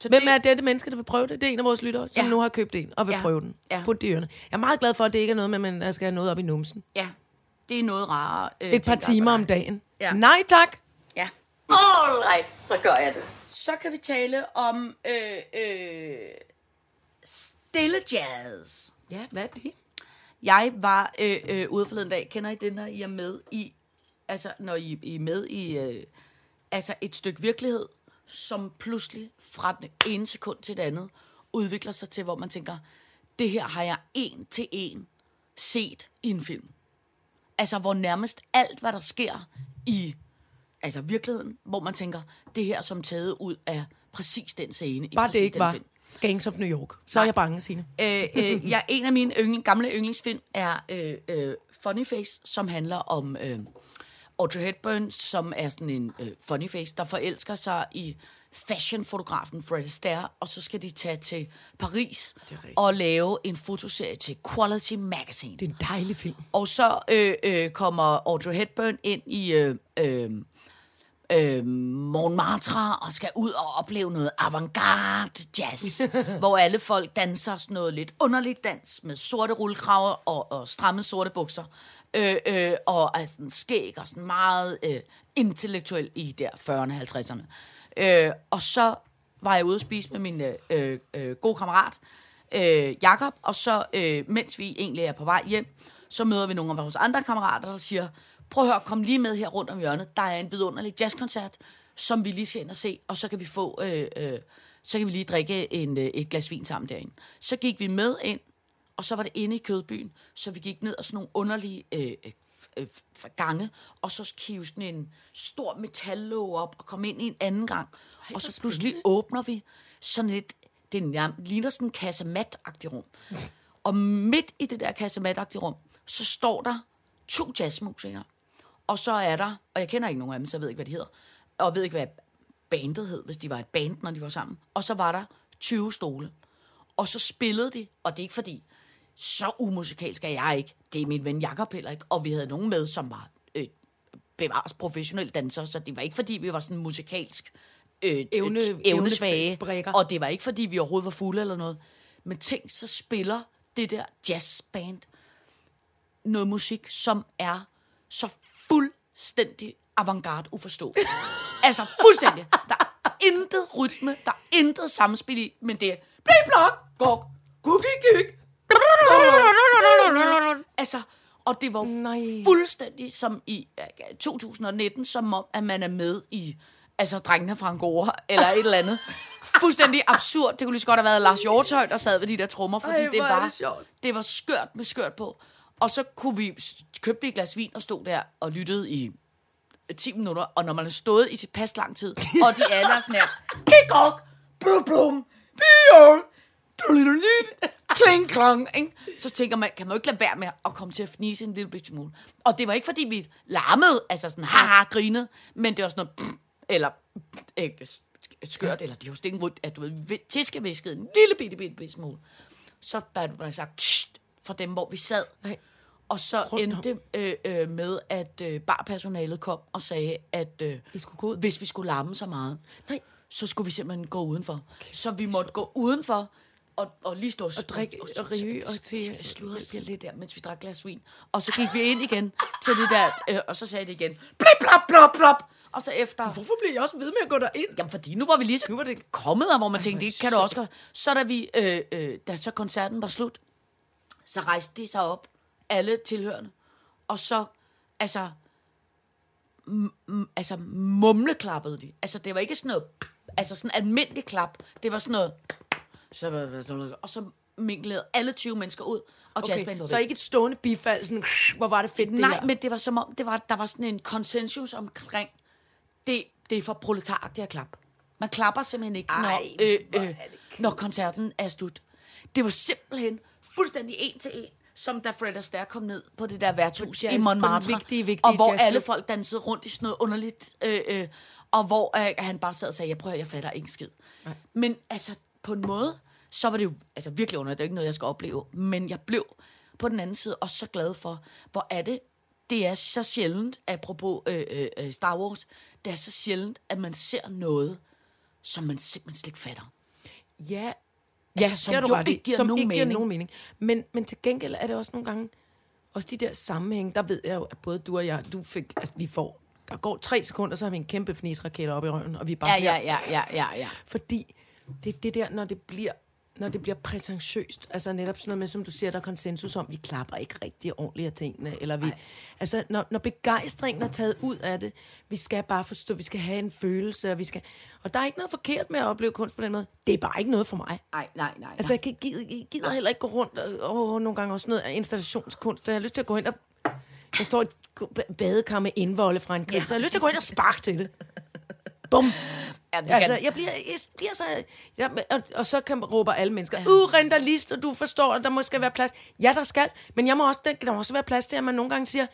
Så Hvem er dette menneske, der vil prøve det? Det er en af vores lyttere, som Ja. nu har købt en og vil Ja. prøve den. Ja. Put det i ørerne. Jeg er meget glad for, at det ikke er noget med, at man skal have noget op i numsen. Ja, det er noget rarere. Øh, Et par timer om dagen. Ja. Nej tak! Ja. All right, så gør jeg det. Så kan vi tale om øh, øh, stille jazz. Ja, hvad er det? Jeg var øh, øh, ude forleden dag. Kender I det, når I er med i... Altså, når I, I er med i... Øh, altså, et stykke virkelighed, som pludselig fra den ene sekund til det andet udvikler sig til, hvor man tænker, det her har jeg en til en set i en film. Altså, hvor nærmest alt, hvad der sker i altså virkeligheden, hvor man tænker, det her er som taget ud af præcis den scene i Bare præcis det ikke den var film. Gangs of New York. Så er jeg bange, Signe. Øh, øh, ja, en af mine yndling, gamle yndlingsfilm er øh, øh, Funny Face, som handler om øh, Audrey Hepburn, som er sådan en øh, funny face, der forelsker sig i fashionfotografen Fred Astaire, og så skal de tage til Paris og lave en fotoserie til Quality Magazine. Det er en dejlig film. Og så øh, øh, kommer Audrey Hepburn ind i øh, øh, øh, Montmartre og skal ud og opleve noget avantgarde jazz, hvor alle folk danser sådan noget lidt underligt dans med sorte rullekraver og, og stramme sorte bukser. Øh, øh, og er sådan skæg og sådan meget øh, intellektuel i der 40'erne 50'erne. Øh, og så var jeg ude at spise med min øh, øh, gode kammerat, øh, Jakob, og så, øh, mens vi egentlig er på vej hjem, så møder vi nogle af vores andre kammerater, der siger, prøv at høre, kom lige med her rundt om hjørnet, der er en vidunderlig jazzkoncert, som vi lige skal ind og se, og så kan vi få, øh, øh, så kan vi lige drikke en, øh, et glas vin sammen derinde. Så gik vi med ind, og så var det inde i kødbyen, så vi gik ned og sådan nogle underlige øh, øh, øh, gange, og så kive sådan en stor metallåg op og komme ind i en anden gang. Ej, og så pludselig åbner vi sådan et, det nærm- ligner sådan en kassemat-agtig rum. Og midt i det der kassemat-agtige rum, så står der to jazzmusikere. Og så er der, og jeg kender ikke nogen af dem, så jeg ved ikke, hvad de hedder, og ved ikke, hvad bandet hed, hvis de var et band, når de var sammen. Og så var der 20 stole. Og så spillede de, og det er ikke fordi, så umusikalsk er jeg ikke. Det er min ven Jakob heller ikke. Og vi havde nogen med, som var øh, bevares professionelle dansere, så det var ikke fordi, vi var sådan musikalsk øh, Evne- øh, evnesvage. evnebrikker. Og det var ikke fordi, vi overhovedet var fulde eller noget. Men tænk, så spiller det der jazzband noget musik, som er så fuldstændig avantgarde uforståeligt. altså fuldstændig. Der er intet rytme, der er intet samspil i, men det er blæ blok, gok, cookie gik. Altså, og det var Nej. fuldstændig som i øh, 2019, som om, at man er med i altså drengene fra Angora, eller et eller andet. Fuldstændig absurd. Det kunne lige så godt have været Lars Hjortøj, der sad ved de der trommer, fordi Ej, det, var, det det var skørt med skørt på. Og så kunne vi, købte vi et glas vin og stod der og lyttede i 10 minutter, og når man har stået i tilpas lang tid, og de alle er sådan her, kikok, blum blum, kling klong, ikke? så tænker man, kan man jo ikke lade være med at komme til at fnise en lille bitte smule. Og det var ikke, fordi vi larmede, altså sådan, haha, grinede, men det var sådan noget, eller øh, skørt, eller det er jo ikke rundt, at du ved, tiskevisket en lille bitte, bitte, bitte smule. Så bare du bare sagt, fra dem, hvor vi sad. Nej. Og så Rundt endte øh, øh, med, at øh, barpersonalet kom og sagde, at øh, I skulle gå ud? hvis vi skulle larme så meget, Nej. så skulle vi simpelthen gå udenfor. Okay, så vi måtte gå udenfor og, og lige stå Og drikke og ryge og til... sludre spille lidt der, mens vi drak glas vin. Og så gik vi ind igen til det der, øh, og så sagde det igen, blip, blop, blop, blop. Og så efter... Hvorfor bliver jeg også ved med at gå derind? Jamen, fordi nu var vi lige nu var det kommet, og hvor man tænkte, det kan du også gøre. Så da vi, øh, øh, da så koncerten var slut, så rejste de sig op, alle tilhørende, og så, altså, m- altså mumleklappede de. Altså, det var ikke sådan noget, altså sådan almindelig klap. Det var sådan noget, så, og så minglede alle 20 mennesker ud, og okay, jazzband var så ikke et stående bifald, sådan, hvor var det fedt det Nej, her. men det var som om, det var, der var sådan en konsensus omkring, det, det er for proletar, det her klap. Man klapper simpelthen ikke, Ej, når, øh, hvor øh, det når koncerten er slut. Det var simpelthen fuldstændig en til en, som da Fred Astaire kom ned på det der værtshus i Montmartre, vigtige, vigtige og hvor jazzklub. alle folk dansede rundt i sådan noget underligt, øh, øh, og hvor øh, han bare sad og sagde, jeg prøver, jeg fatter ikke skid. Men altså, på en måde, så var det jo altså, virkelig underligt, det er ikke noget, jeg skal opleve, men jeg blev på den anden side også så glad for, hvor er det, det er så sjældent, apropos øh, øh, øh, Star Wars, det er så sjældent, at man ser noget, som man simpelthen slet ikke fatter. Ja, Altså, ja som har du jo ikke giver som nogen ikke giver mening. nogen mening. Men, men til gengæld er det også nogle gange, også de der sammenhæng, der ved jeg jo, at både du og jeg, du fik, altså vi får, der går tre sekunder, så har vi en kæmpe fnisraket op i røven, og vi er bare sådan her, ja, ja, ja, ja. Fordi det er det der, når det bliver når det bliver prætentiøst, altså netop sådan noget med, som du siger, der er konsensus om, vi klapper ikke rigtig ordentligt af tingene, eller vi, altså når, når begejstringen er taget ud af det, vi skal bare forstå, vi skal have en følelse, og vi skal, og der er ikke noget forkert med at opleve kunst på den måde, det er bare ikke noget for mig. Nej, nej, nej. Altså, jeg, kan, jeg gider heller ikke gå rundt og, og nogle gange også noget af installationskunst. Jeg har lyst til at gå ind og... Der står et ba- badekar med indvolde fra en grill, ja. så jeg har lyst til at gå ind og sparke til det. Bum. ja, det Altså, kan, jeg bliver, jeg bliver så... Ja, og, og så kan råber alle mennesker, uh, rentalist, og du forstår, at der må skal være plads. Ja, der skal, men jeg må også, der, der må også være plads til, at man nogle gange siger,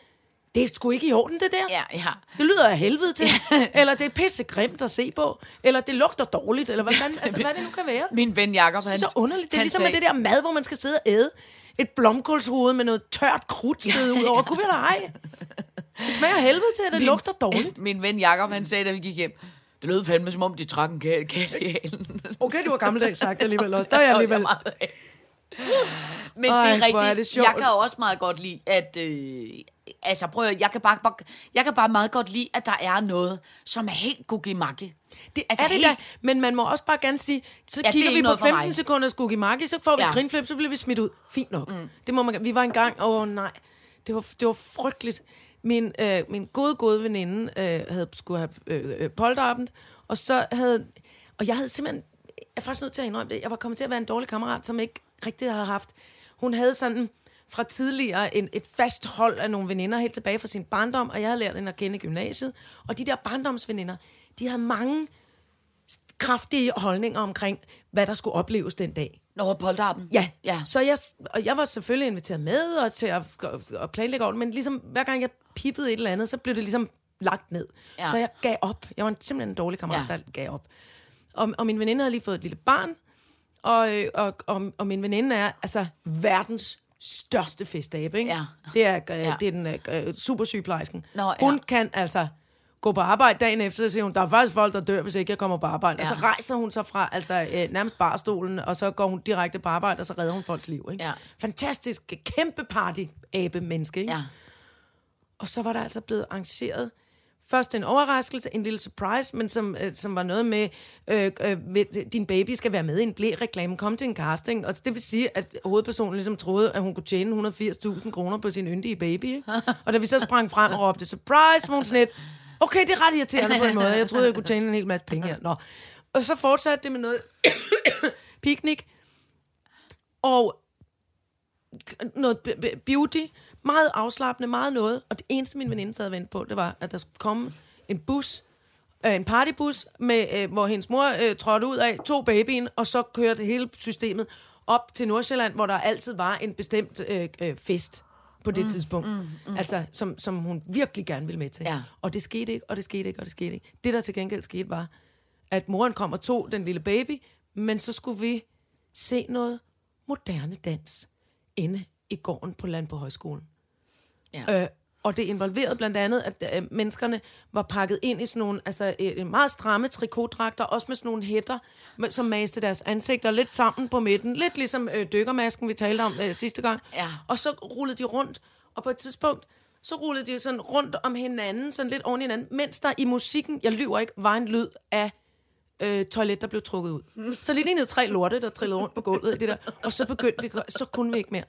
det er sgu ikke i orden, det der. ja, ja. Det lyder af helvede til. eller det er pisse grimt at se på. Eller det lugter dårligt. Eller hvordan, altså, hvad det nu kan være. Min ven Jacob, han, så underligt. Det er ligesom sagde- det der mad, hvor man skal sidde og æde et blomkålshoved med noget tørt krudtsted ud over. Kunne vi da ej? Det smager helvede til, at det lugter dårligt. Min ven Jacob, han sagde, da vi gik hjem, det lød fandme, som om de trak en kat, kat i halen. Okay, du var gammeldags sagt alligevel også. Der er jeg alligevel. meget af. Men Ej, det er hvor er rigtigt. det sjovt. jeg kan også meget godt lide, at... Øh, altså, prøv at, jeg kan, bare, bare, jeg kan bare meget godt lide, at der er noget, som er helt gugimakke. Det Altså, er det helt- da, men man må også bare gerne sige, så Ja, er kigger vi på noget for 15 mig. sekunder skugimaki, så får vi ja. grinflip, så bliver vi smidt ud. Fint nok. Mm. Det må man, vi var engang, åh oh, nej, det var, det var frygteligt. Min, øh, min gode, gode veninde øh, havde, skulle have øh, øh, polterappen, og så havde, og jeg havde simpelthen, jeg er faktisk nødt til at indrømme det, jeg var kommet til at være en dårlig kammerat, som ikke rigtig havde haft, hun havde sådan fra tidligere en, et fast hold af nogle veninder helt tilbage fra sin barndom, og jeg havde lært hende at kende i gymnasiet, og de der barndomsveninder, de havde mange kraftige holdninger omkring, hvad der skulle opleves den dag. Når polterappen. Ja, ja. Så jeg, og jeg var selvfølgelig inviteret med og til at, at planlægge over det, men ligesom hver gang jeg pippede et eller andet, så blev det ligesom lagt ned. Ja. Så jeg gav op. Jeg var en- simpelthen en dårlig kammerat, Ja. der gav op. Og, og min veninde havde lige fået et lille barn, og, og, og, og min veninde er altså verdens største festabe, ikke? Ja. Det er, øh, Ja. ja. det er den øh, øh, supersygeplejersken. Nå, ja. Hun kan altså gå på arbejde dagen efter, så siger hun, der er faktisk folk, der dør, hvis ikke jeg kommer på arbejde. Ja. Og så rejser hun sig fra altså, øh, nærmest barstolen, og så går hun direkte på arbejde, og så redder hun folks liv. Ikke? Ja. Fantastisk, kæmpe party-abe-menneske. Ikke? Ja. Og så var der altså blevet arrangeret først en overraskelse, en lille surprise, men som, øh, som var noget med, øh, øh, med, din baby skal være med i en blæ-reklame, kom til en casting, og det vil sige, at hovedpersonen ligesom troede, at hun kunne tjene 180.000 kroner på sin yndige baby. Ikke? Og da vi så sprang frem og råbte, surprise, var hun sådan lidt, okay, det er ret irriterende på en måde, jeg troede, jeg kunne tjene en hel masse penge her. Nå. Og så fortsatte det med noget picnic, og noget beauty, Meget afslappende, meget noget. Og det eneste, min veninde sad og ventede på, det var, at der skulle komme en bus, øh, en partybus, med, øh, hvor hendes mor øh, trådte ud af, tog babyen, og så kørte hele systemet op til Nordsjælland, hvor der altid var en bestemt øh, øh, fest på det mm, tidspunkt. Mm, mm. Altså, som, som hun virkelig gerne ville med til. Ja. Og det skete ikke, og det skete ikke, og det skete ikke. Det, der til gengæld skete, var, at moren kom og tog den lille baby, men så skulle vi se noget moderne dans inde i gården på Landbo Højskolen. Ja. Øh, og det involverede blandt andet, at øh, menneskerne var pakket ind i sådan nogle altså, øh, meget stramme trikotdragter, også med sådan nogle hætter, som maste deres ansigter lidt sammen på midten. Lidt ligesom øh, dykkermasken, vi talte om øh, sidste gang. Ja. Og så rullede de rundt, og på et tidspunkt, så rullede de sådan rundt om hinanden, sådan lidt oven i hinanden, mens der i musikken, jeg lyver ikke, var en lyd af øh, toilet, der blev trukket ud. Så lige lignede tre lorte, der trillede rundt på gulvet i det der. Og så begyndte vi, så kunne vi ikke mere.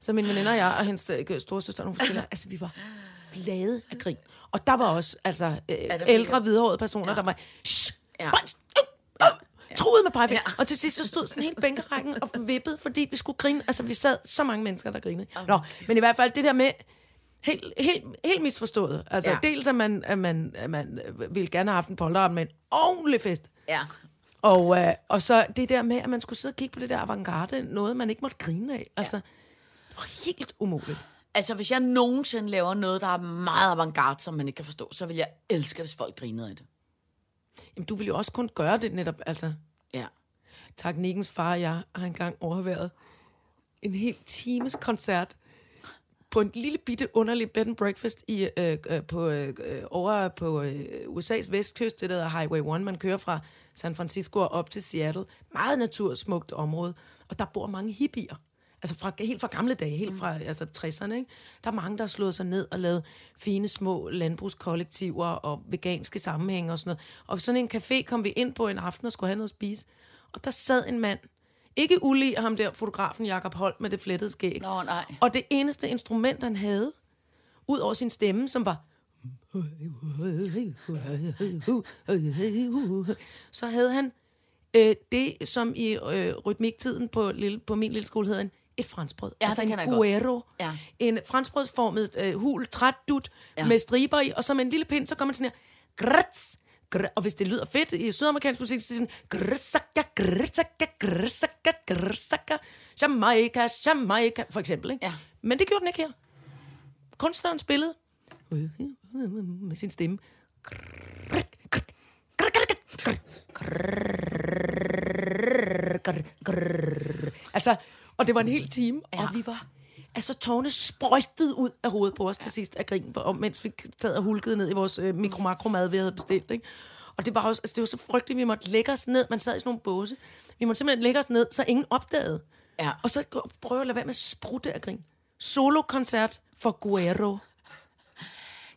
Så min veninde og jeg og hendes øh, store søster, hun fortæller, altså vi var flade af grin. Og der var også altså øh, ældre, hvidhårede personer, ja. der var, shh, Ja. ja. truede med pegefinger. Ja. Og til sidst så stod sådan helt bænkerækken og vippede, fordi vi skulle grine. Altså, vi sad så mange mennesker, der grinede. Nå, men i hvert fald det der med, helt, helt, helt misforstået. Altså, Ja. dels at man, at man, at man øh, ville gerne have haft en polterabend med en ordentlig fest. Ja. Og, øh, og så det der med, at man skulle sidde og kigge på det der avantgarde, noget man ikke måtte grine af. Altså, ja. Helt umuligt. Altså, hvis jeg nogensinde laver noget, der er meget avantgarde, som man ikke kan forstå, så vil jeg elske, hvis folk grinede af det. Jamen, du ville jo også kun gøre det netop, altså. Ja. Teknikkens far og jeg har engang overværet en hel times koncert på en lille bitte underlig bed and breakfast i, øh, øh, på, øh, øh, over på øh, USA's vestkyst, det der hedder Highway 1. Man kører fra San Francisco og op til Seattle. Meget natursmukt område. Og der bor mange hippier. Altså fra, helt fra gamle dage, helt fra altså 60'erne. Ikke? Der er mange, der har slået sig ned og lavet fine små landbrugskollektiver og veganske sammenhænge og sådan noget. Og sådan en café kom vi ind på en aften og skulle have noget at spise. Og der sad en mand, ikke ulig ham der, fotografen Jakob Holt med det flettede skæg. Nå, nej. Og det eneste instrument, han havde, ud over sin stemme, som var... Så havde han øh, det, som i øh, rytmiktiden på, lille, på min lille skole hedder en, et franskbrød. Ja, altså det en guero. Ja. En franskbrødsformet øh, hul, træt dut, Ja. med striber i, og så med en lille pind, så kommer man sådan her, grrts, grr, og hvis det lyder fedt i sydamerikansk musik, så er det sådan, grrsaka, grrsaka, grrsaka, grrsaka, Jamaica, Jamaica, for eksempel. Ikke? Ja. Men det gjorde den ikke her. Kunstneren spillede med sin stemme. Altså, og det var en hel time, ja. og vi var... Altså, tårne sprøjtede ud af hovedet på os til sidst af grin, og mens vi sad og hulkede ned i vores øh, mikro-makro-mad, vi havde bestilt, ikke? Og det var, også, altså, det var så frygteligt, vi måtte lægge os ned. Man sad i sådan nogle båse. Vi måtte simpelthen lægge os ned, så ingen opdagede. Ja. Og så prøve at lade være med at sprutte af grin. Solo-koncert for Guerrero.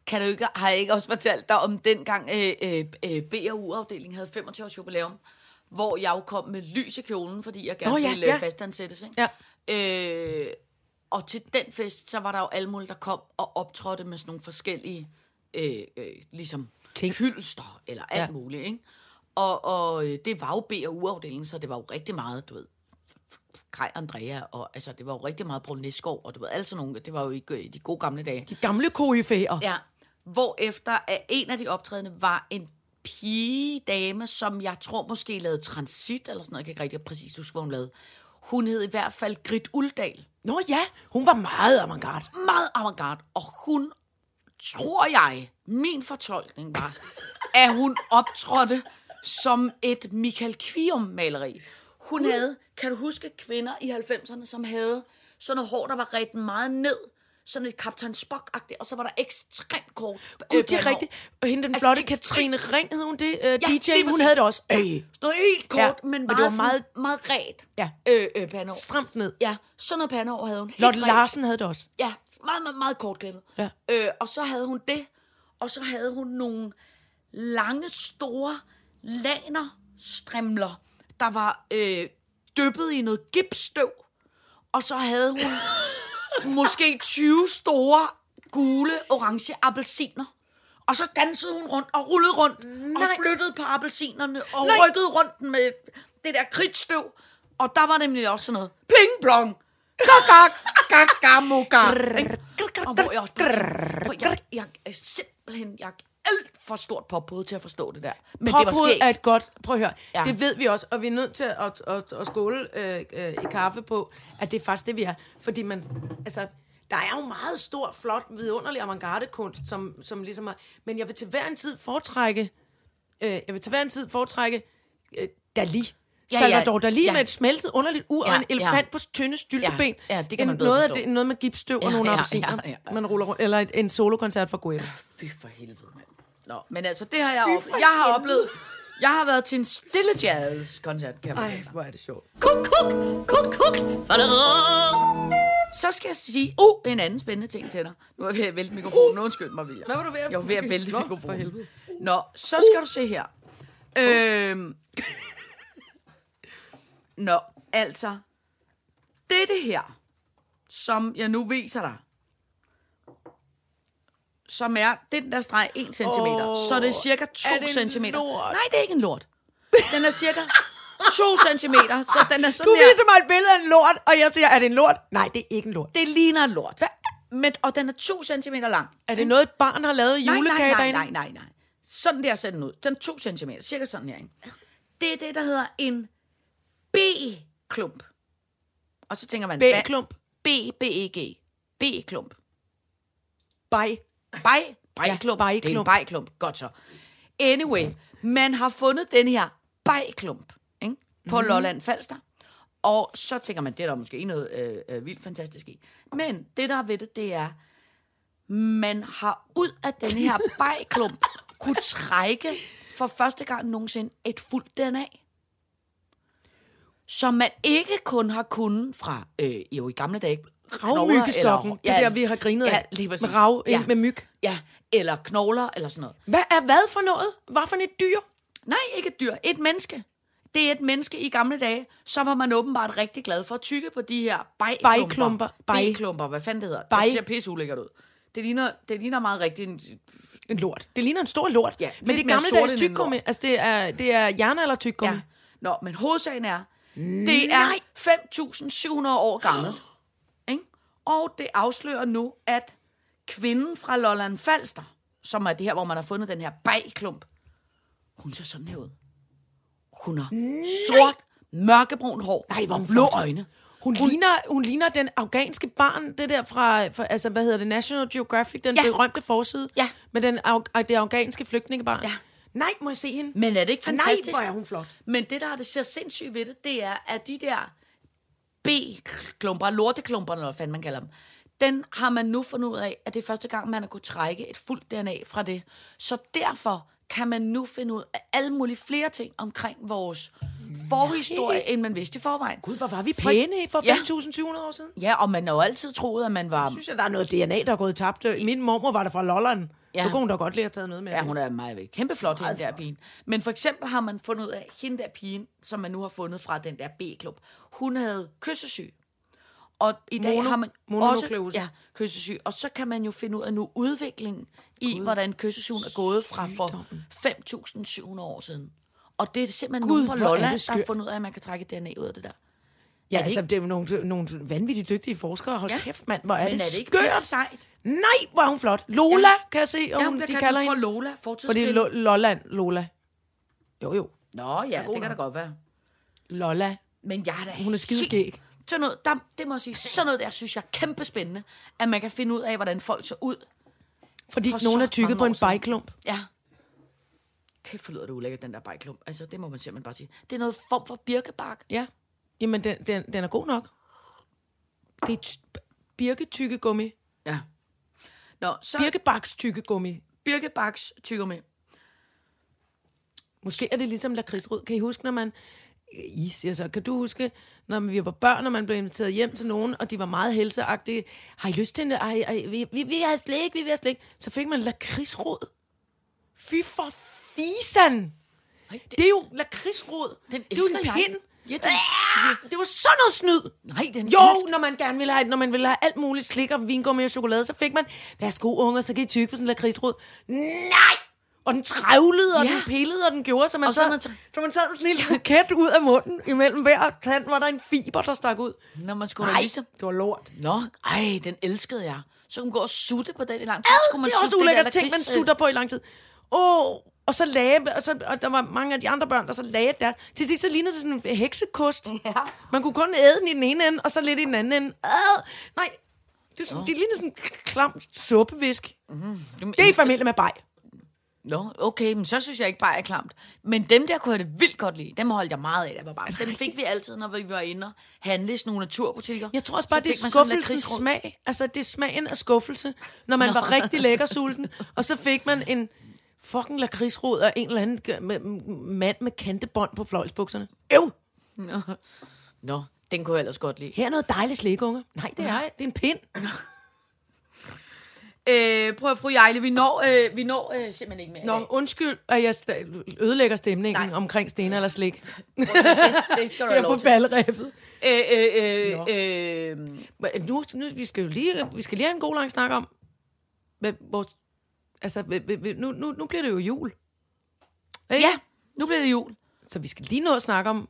Kan du ikke, har jeg ikke også fortalt dig om dengang øh, øh, øh, B&U-afdelingen havde 25 års jubilæum, hvor jeg jo kom med lys i kjolen, fordi jeg gerne Åh, ja, ville ja. ja. fastansættes. Ikke? Ja. Øh, og til den fest, så var der jo alle mulige, der kom og optrådte med sådan nogle forskellige øh, øh, ligesom Ting. hyldster eller alt ja. Muligt. Ikke? Og, og øh, det var jo B&U-afdelingen, så det var jo rigtig meget, du ved, Kaj Andrea, og altså, det var jo rigtig meget Brun Næsgaard, og du ved, sådan nogle, det var jo i, i de gode gamle dage. De gamle koryfæer. Ja, hvor efter en af de optrædende var en pigedame, som jeg tror måske lavede transit, eller sådan noget, jeg kan ikke rigtig præcis huske, hvad hun lavede. Hun hed i hvert fald Grit Uldal. Nå ja, hun var meget avantgarde. Meget avantgarde. Og hun, tror jeg, min fortolkning var, at hun optrådte som et Michael Kvium-maleri. Hun havde, kan du huske, kvinder i 90'erne, som havde sådan noget hår, der var ret meget ned, sådan et Kaptajn Spock-agtigt, og så var der ekstremt kort Gud, øh, det er rigtigt. Og hende, den Altså, flotte Katrine Ring, hed hun det? Uh, Ja, DJ, hun præcis. havde det også. Øh. Sådan noget helt kort, Ja, men meget, det var sådan- meget- meget ret. Ja. Øh, øh, pandehår. Stramt ned. Ja, sådan noget pandehår havde hun. Helt Lotte ret. Larsen havde det også. Ja, meget, meget, meget kortklippet. Ja. Øh, og så havde hun det, og så havde hun nogle lange, store lanerstrimler, der var øh, dyppet i noget gipsstøv. Og så havde hun måske 20 store, gule, orange appelsiner. Og så dansede hun rundt og rullede rundt Nej. og flyttede på appelsinerne og Nej. Rykkede rundt med det der kridtstøv. Og der var nemlig også sådan noget. Ping plong. Gak, gak, gak, gamuga. Ikke? Og hvor jeg også bare tænker, "Prøv, jeg, jeg simpelthen, jeg alt for stort pophoved til at forstå det der. Men det var Pophoved skægt. er et godt... Prøv at høre. Ja. Ja. Det ved vi også, og vi er nødt til at, at, at skåle øh, øh, i kaffe på, at det er faktisk det, vi er. Fordi man... Altså, der er jo meget stor, flot, vidunderlig avantgarde-kunst, som, som ligesom er... Men jeg vil til hver en tid foretrække... Øh, jeg vil til hver en tid foretrække øh, Dali. Ja, Ja, ja. Salvador Dali Ja. med et smeltet underligt ur Ja, og en elefant ja. på tynde stylteben. Ja, ja, det kan man bedre noget, af det, noget med gipsstøv og Ja, nogle ja, appelsiner, ja, ja. man ruller rundt. Eller et, en solokoncert fra Guetta. Fy for helvede. Nå, men altså, det har jeg oplevet. Jeg har oplevet... Jeg har været til en stille jazz-koncert, kan jeg Ej, hvor er det sjovt. Kuk, kuk, kuk, kuk. Så skal jeg sige, uh, en anden spændende ting til dig. Nu er jeg ved at vælte mikrofonen. Undskyld mig, William. Hvad var du ved at- Jeg var ved at vælte Nå, for mikrofonen. helvede. Nå, så skal du se her. Øhm. Nå, altså. Dette her, som jeg nu viser dig, som er den der streg 1 cm, Åh, så det er cirka 2 er det en cm. Nej, det er ikke en lort. Den er cirka 2 cm, så den er sådan Du her. viser mig et billede af en lort, og jeg siger, er det en lort? Nej, det er ikke en lort. Det ligner en lort. Men, og den er 2 cm lang. Er det noget, et barn har lavet i julekage nej, nej, nej, nej, nej. Sådan der ser den ud. Den er 2 cm, cirka sådan her. Ikke? Det er det, der hedder en B-klump. Og så tænker man... hvad- B-klump. B, B-E-G. B-klump. Bej. Bej. Bejklump. Ja, Det er en bejklump. bejklump. Godt så. Anyway, man har fundet den her bejklump ikke? på mm. Lolland Falster. Og så tænker man, det er der måske ikke noget øh, øh, vildt fantastisk i. Men det, der er ved det, det er, man har ud af den her bejklump kunne trække for første gang nogensinde et fuldt DNA. Som man ikke kun har kunnet fra, øh, jo i gamle dage, Ravmyggestokken. eller- Det er der, vi har grinet ja, lige præcis. Med rav, ja. med myg. Ja, eller knogler, eller sådan noget. Hvad er hvad for noget? Hvad for et dyr? Nej, ikke et dyr. Et menneske. Det er et menneske i gamle dage, så var man åbenbart rigtig glad for at tykke på de her. Bej. Bejklumper, hvad fanden det hedder. Bej. Det ser pisse ulækkert ud. Det ligner, det ligner meget rigtigt en En lort. Det ligner en stor lort. Ja, Men det er gammeldags tyggegummi. Altså, det er, det er jernalder tyggegummi. Ja. Nå, men hovedsagen er, det er 5.700 år gammelt. Og det afslører nu, at kvinden fra Lolland Falster, som er det her, hvor man har fundet den her bajklump, hun ser sådan her ud. Hun har sort, mørkebrun hår, Nej, hvor hun blå flot. øjne. Hun, hun, ligner, hun ligner den afghanske barn, det der fra, fra altså, hvad hedder det, National Geographic, den Ja. berømte forside. Ja. Med den, af, det afghanske flygtningebarn. Ja. Nej, må jeg se hende? Men er det ikke fantastisk? Nej, hvor er hun flot. Men det, der er det ser sindssygt ved det, det er, at de der B-klumper, lorteklumper, eller hvad fanden man kalder dem, den har man nu fundet ud af, at det er første gang, man har kunnet trække et fuldt DNA fra det. Så derfor kan man nu finde ud af alle mulige flere ting omkring vores forhistorie, end man vidste i forvejen. Gud, hvor var vi pæne for Ja. 5.700 år siden. Ja, og man har jo altid troet, at man var... synes jeg, der er noget DNA, der er gået tabt. Min mormor var der fra Lolland. Ja. Så kunne hun da godt lige have taget noget med. Ja, hun er meget kæmpe flot, hende der pigen. Men for eksempel har man fundet ud af, hende der pigen, som man nu har fundet fra den der B-klub, hun havde kyssesyg. Og i dag Mono- har man også ja, kyssesyg. Og så kan man jo finde ud af nu udviklingen i, hvordan kyssesygen er gået fra for 5.700 år siden. Og det er simpelthen Gud, nogen det Lolland, der har fundet ud af, at man kan trække DNA ud af det der. Ja, det altså, ikke- det er jo nogle, nogle vanvittigt dygtige forskere. Hold Ja. kæft, mand, hvor er Men det er det ikke skørt. sejt? Nej, hvor er hun flot. Lola, Ja. kan jeg se, og Ja, hun, de kalder kaldt for hende. Lola, Fordi. Lo- Lolland, Lola. Jo, jo. Nå ja, det kan da godt være. Lolla. Men jeg er da Hun er skide helt- gæg. Sådan noget, der, det må jeg sige, sådan noget der synes jeg er kæmpe spændende, at man kan finde ud af, hvordan folk så ud. Fordi For nogen er tykket mange på en bajklump. Ja. Kæft, for lyder det ulækkert, den der bajklump. Altså, det må man simpelthen bare sige. Det er noget form for birkebark. Ja. Jamen, den, den, den er god nok. Det er t- birketykkegummi. Ja. Nå, så Birkebaks tykkegummi. birkebaks tyggegummi. Måske er det ligesom lakridsrød. Kan I huske, når man... I siger så, kan du huske, når vi var børn, og man blev inviteret hjem til nogen, og de var meget helseagtige. Har I lyst til en... Ej, ej, vi, vi, vi har slik, vi vil have slik. Så fik man lakridsrød. Fy for fisan! Ej, Det er jo lakridsrød. Den det er jo en jeg. pind. Ja, den- Ah, det var sådan noget snyd. Nej, den Jo, elsker- når man gerne ville have, når man ville have alt muligt slik og vingummi og chokolade, så fik man, værsgo unger, så kan I tykke på sådan en lakridsrød. Nej! Og den trævlede, og Ja. den pillede, og den gjorde, så man, Og så sad, når den- så man sad med sådan en lille kat ud af munden. Imellem hver tand var der en fiber, der stak ud. Når man skulle Nej, ligesom... det var lort. Nå, ej, den elskede jeg. Så kunne man gå og sutte på den i lang tid. Så kunne man det er også ulækkert ting, man sutter på i lang tid. Åh, oh, og så lagde, og, så, og der var mange af de andre børn, der så lagde der. Til sidst så lignede det sådan en heksekost. Ja. Man kunne kun æde den i den ene ende, og så lidt i den anden ende. Øh, nej, det, er sådan, det lignede sådan en klam suppevisk. Dem Det er i familie med baj. Nå, okay, men så synes jeg ikke bare er klamt. Men dem der kunne jeg det vildt godt lide. Dem holdt jeg meget af, jeg var barn. Dem fik vi altid, når vi var inde og handle i sådan nogle naturbutikker. Jeg tror også bare, Så det er skuffelsens smag. Altså, det er smagen af skuffelse, når man var rigtig lækker sulten. Og så fik man en fucking lakridsrod af en eller anden g- med- m- mand med kantebånd på fløjlsbukserne. Øv! Nå, den kunne jeg ellers godt lide. Her er noget dejligt slik, unge. Nej, det er det er en pind. Øh, prøv at fru Jejle, vi når, øh, vi når øh, simpelthen ikke mere. i Nå, dag. undskyld, at jeg sta- ødelægger stemningen Nej. Nej. omkring sten eller slik. Det, det skal du Jeg er på til. faldrebet. Øh, øh, Nå. øh, øh, Men Nu, nu, vi skal jo lige, vi skal lige have en god lang snak om, hvad, vores, altså, nu, nu, nu bliver det jo jul. Ikke? ja, nu bliver det jul. Så vi skal lige nå at snakke om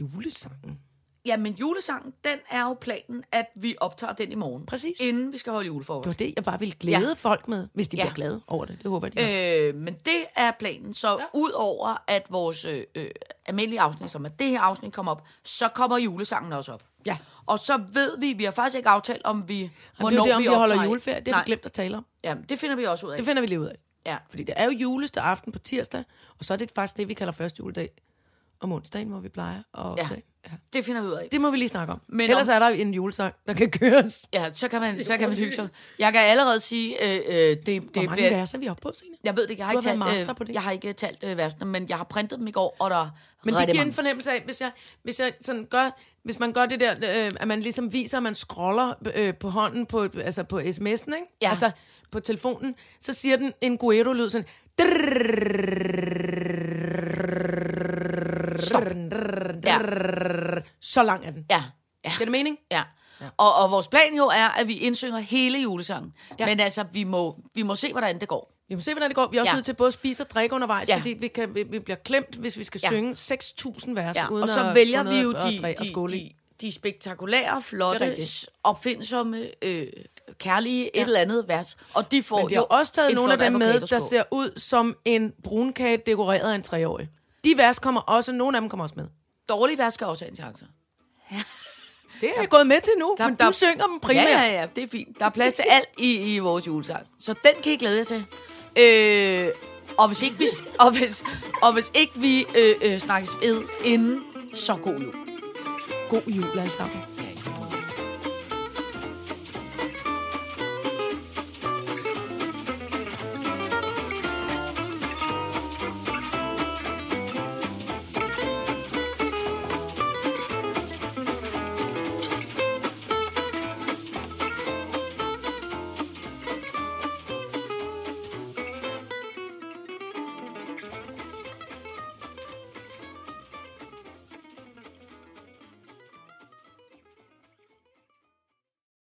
julesangen. Ja, men julesangen, den er jo planen, at vi optager den i morgen. Præcis. Inden vi skal holde Det julefrokost. var det, jeg bare ville glæde Ja. folk med, hvis de Ja. bliver glade over det. Det håber jeg, de. Øh, men det er planen. Så ja. ud over at vores øh, øh, almindelige afsnit, som er det her afsnit, kommer op, så kommer julesangen også op. Ja. Og så ved vi, vi har faktisk ikke aftalt, om vi, Jamen, hvornår det er det, om vi, holder optager. juleferie. Det har Nej, vi glemt at tale om. Ja, det finder vi også ud af. Det finder vi lige ud af. ja. Fordi det er jo juleste aften på tirsdag, og så er det faktisk det, vi kalder første juledag om onsdagen, hvor vi plejer at optage. Ja. Ja. Det finder vi ud af. Det må vi lige snakke om. Men Ellers om- er der en julesang, der kan køres. Ja, så kan man, så kan man hygge sig. Jeg kan allerede sige, øh, øh, det, det Hvor mange bliver... vers er vi oppe på, Signe? Jeg ved det jeg har Du ikke har talt, master på det. jeg har ikke talt øh, versene, men jeg har printet dem i går, og der er Men det giver en mange. fornemmelse af, hvis jeg, hvis jeg sådan gør, hvis man gør det der, øh, at man ligesom viser, at man scroller øh, på hånden på, altså på sms'en, ikke? Ja. Altså på telefonen, så siger den en guero-lyd sådan, Stop. Ja. så lang er den. Ja, ja. Giver det mening? Ja. Og, og vores plan jo er, at vi indsynger hele julesangen. Ja. Ja. Men altså, vi må, vi må se, hvordan det går. Vi må se, hvordan det går. Vi er også Ja. nødt til både at spise og drikke undervejs, Ja. fordi vi, kan, vi, vi bliver klemt, hvis vi skal Ja. synge 6.000 vers, Ja. uden Og så at vælger vi jo at- de, at de, de, de spektakulære, flotte, opfindsomme, øh, kærlige ja. et eller andet vers. Og de får Men vi har jo også taget et nogle af dem med, der ser ud som en brunkage dekoreret af en treårig. De vers kommer også, nogle af dem kommer også med. Dårlige vers skal også have en chance. Det er jeg gået med til nu, Der- men der- du synger dem primært. Ja, ja, ja, det er fint. Der er plads til alt i, i vores julesang. Så den kan I glæde jer til. Øh, og hvis ikke vi, og hvis, og hvis ikke vi øh, øh, snakkes ved inden, så god jul. God jul alle sammen. Ja,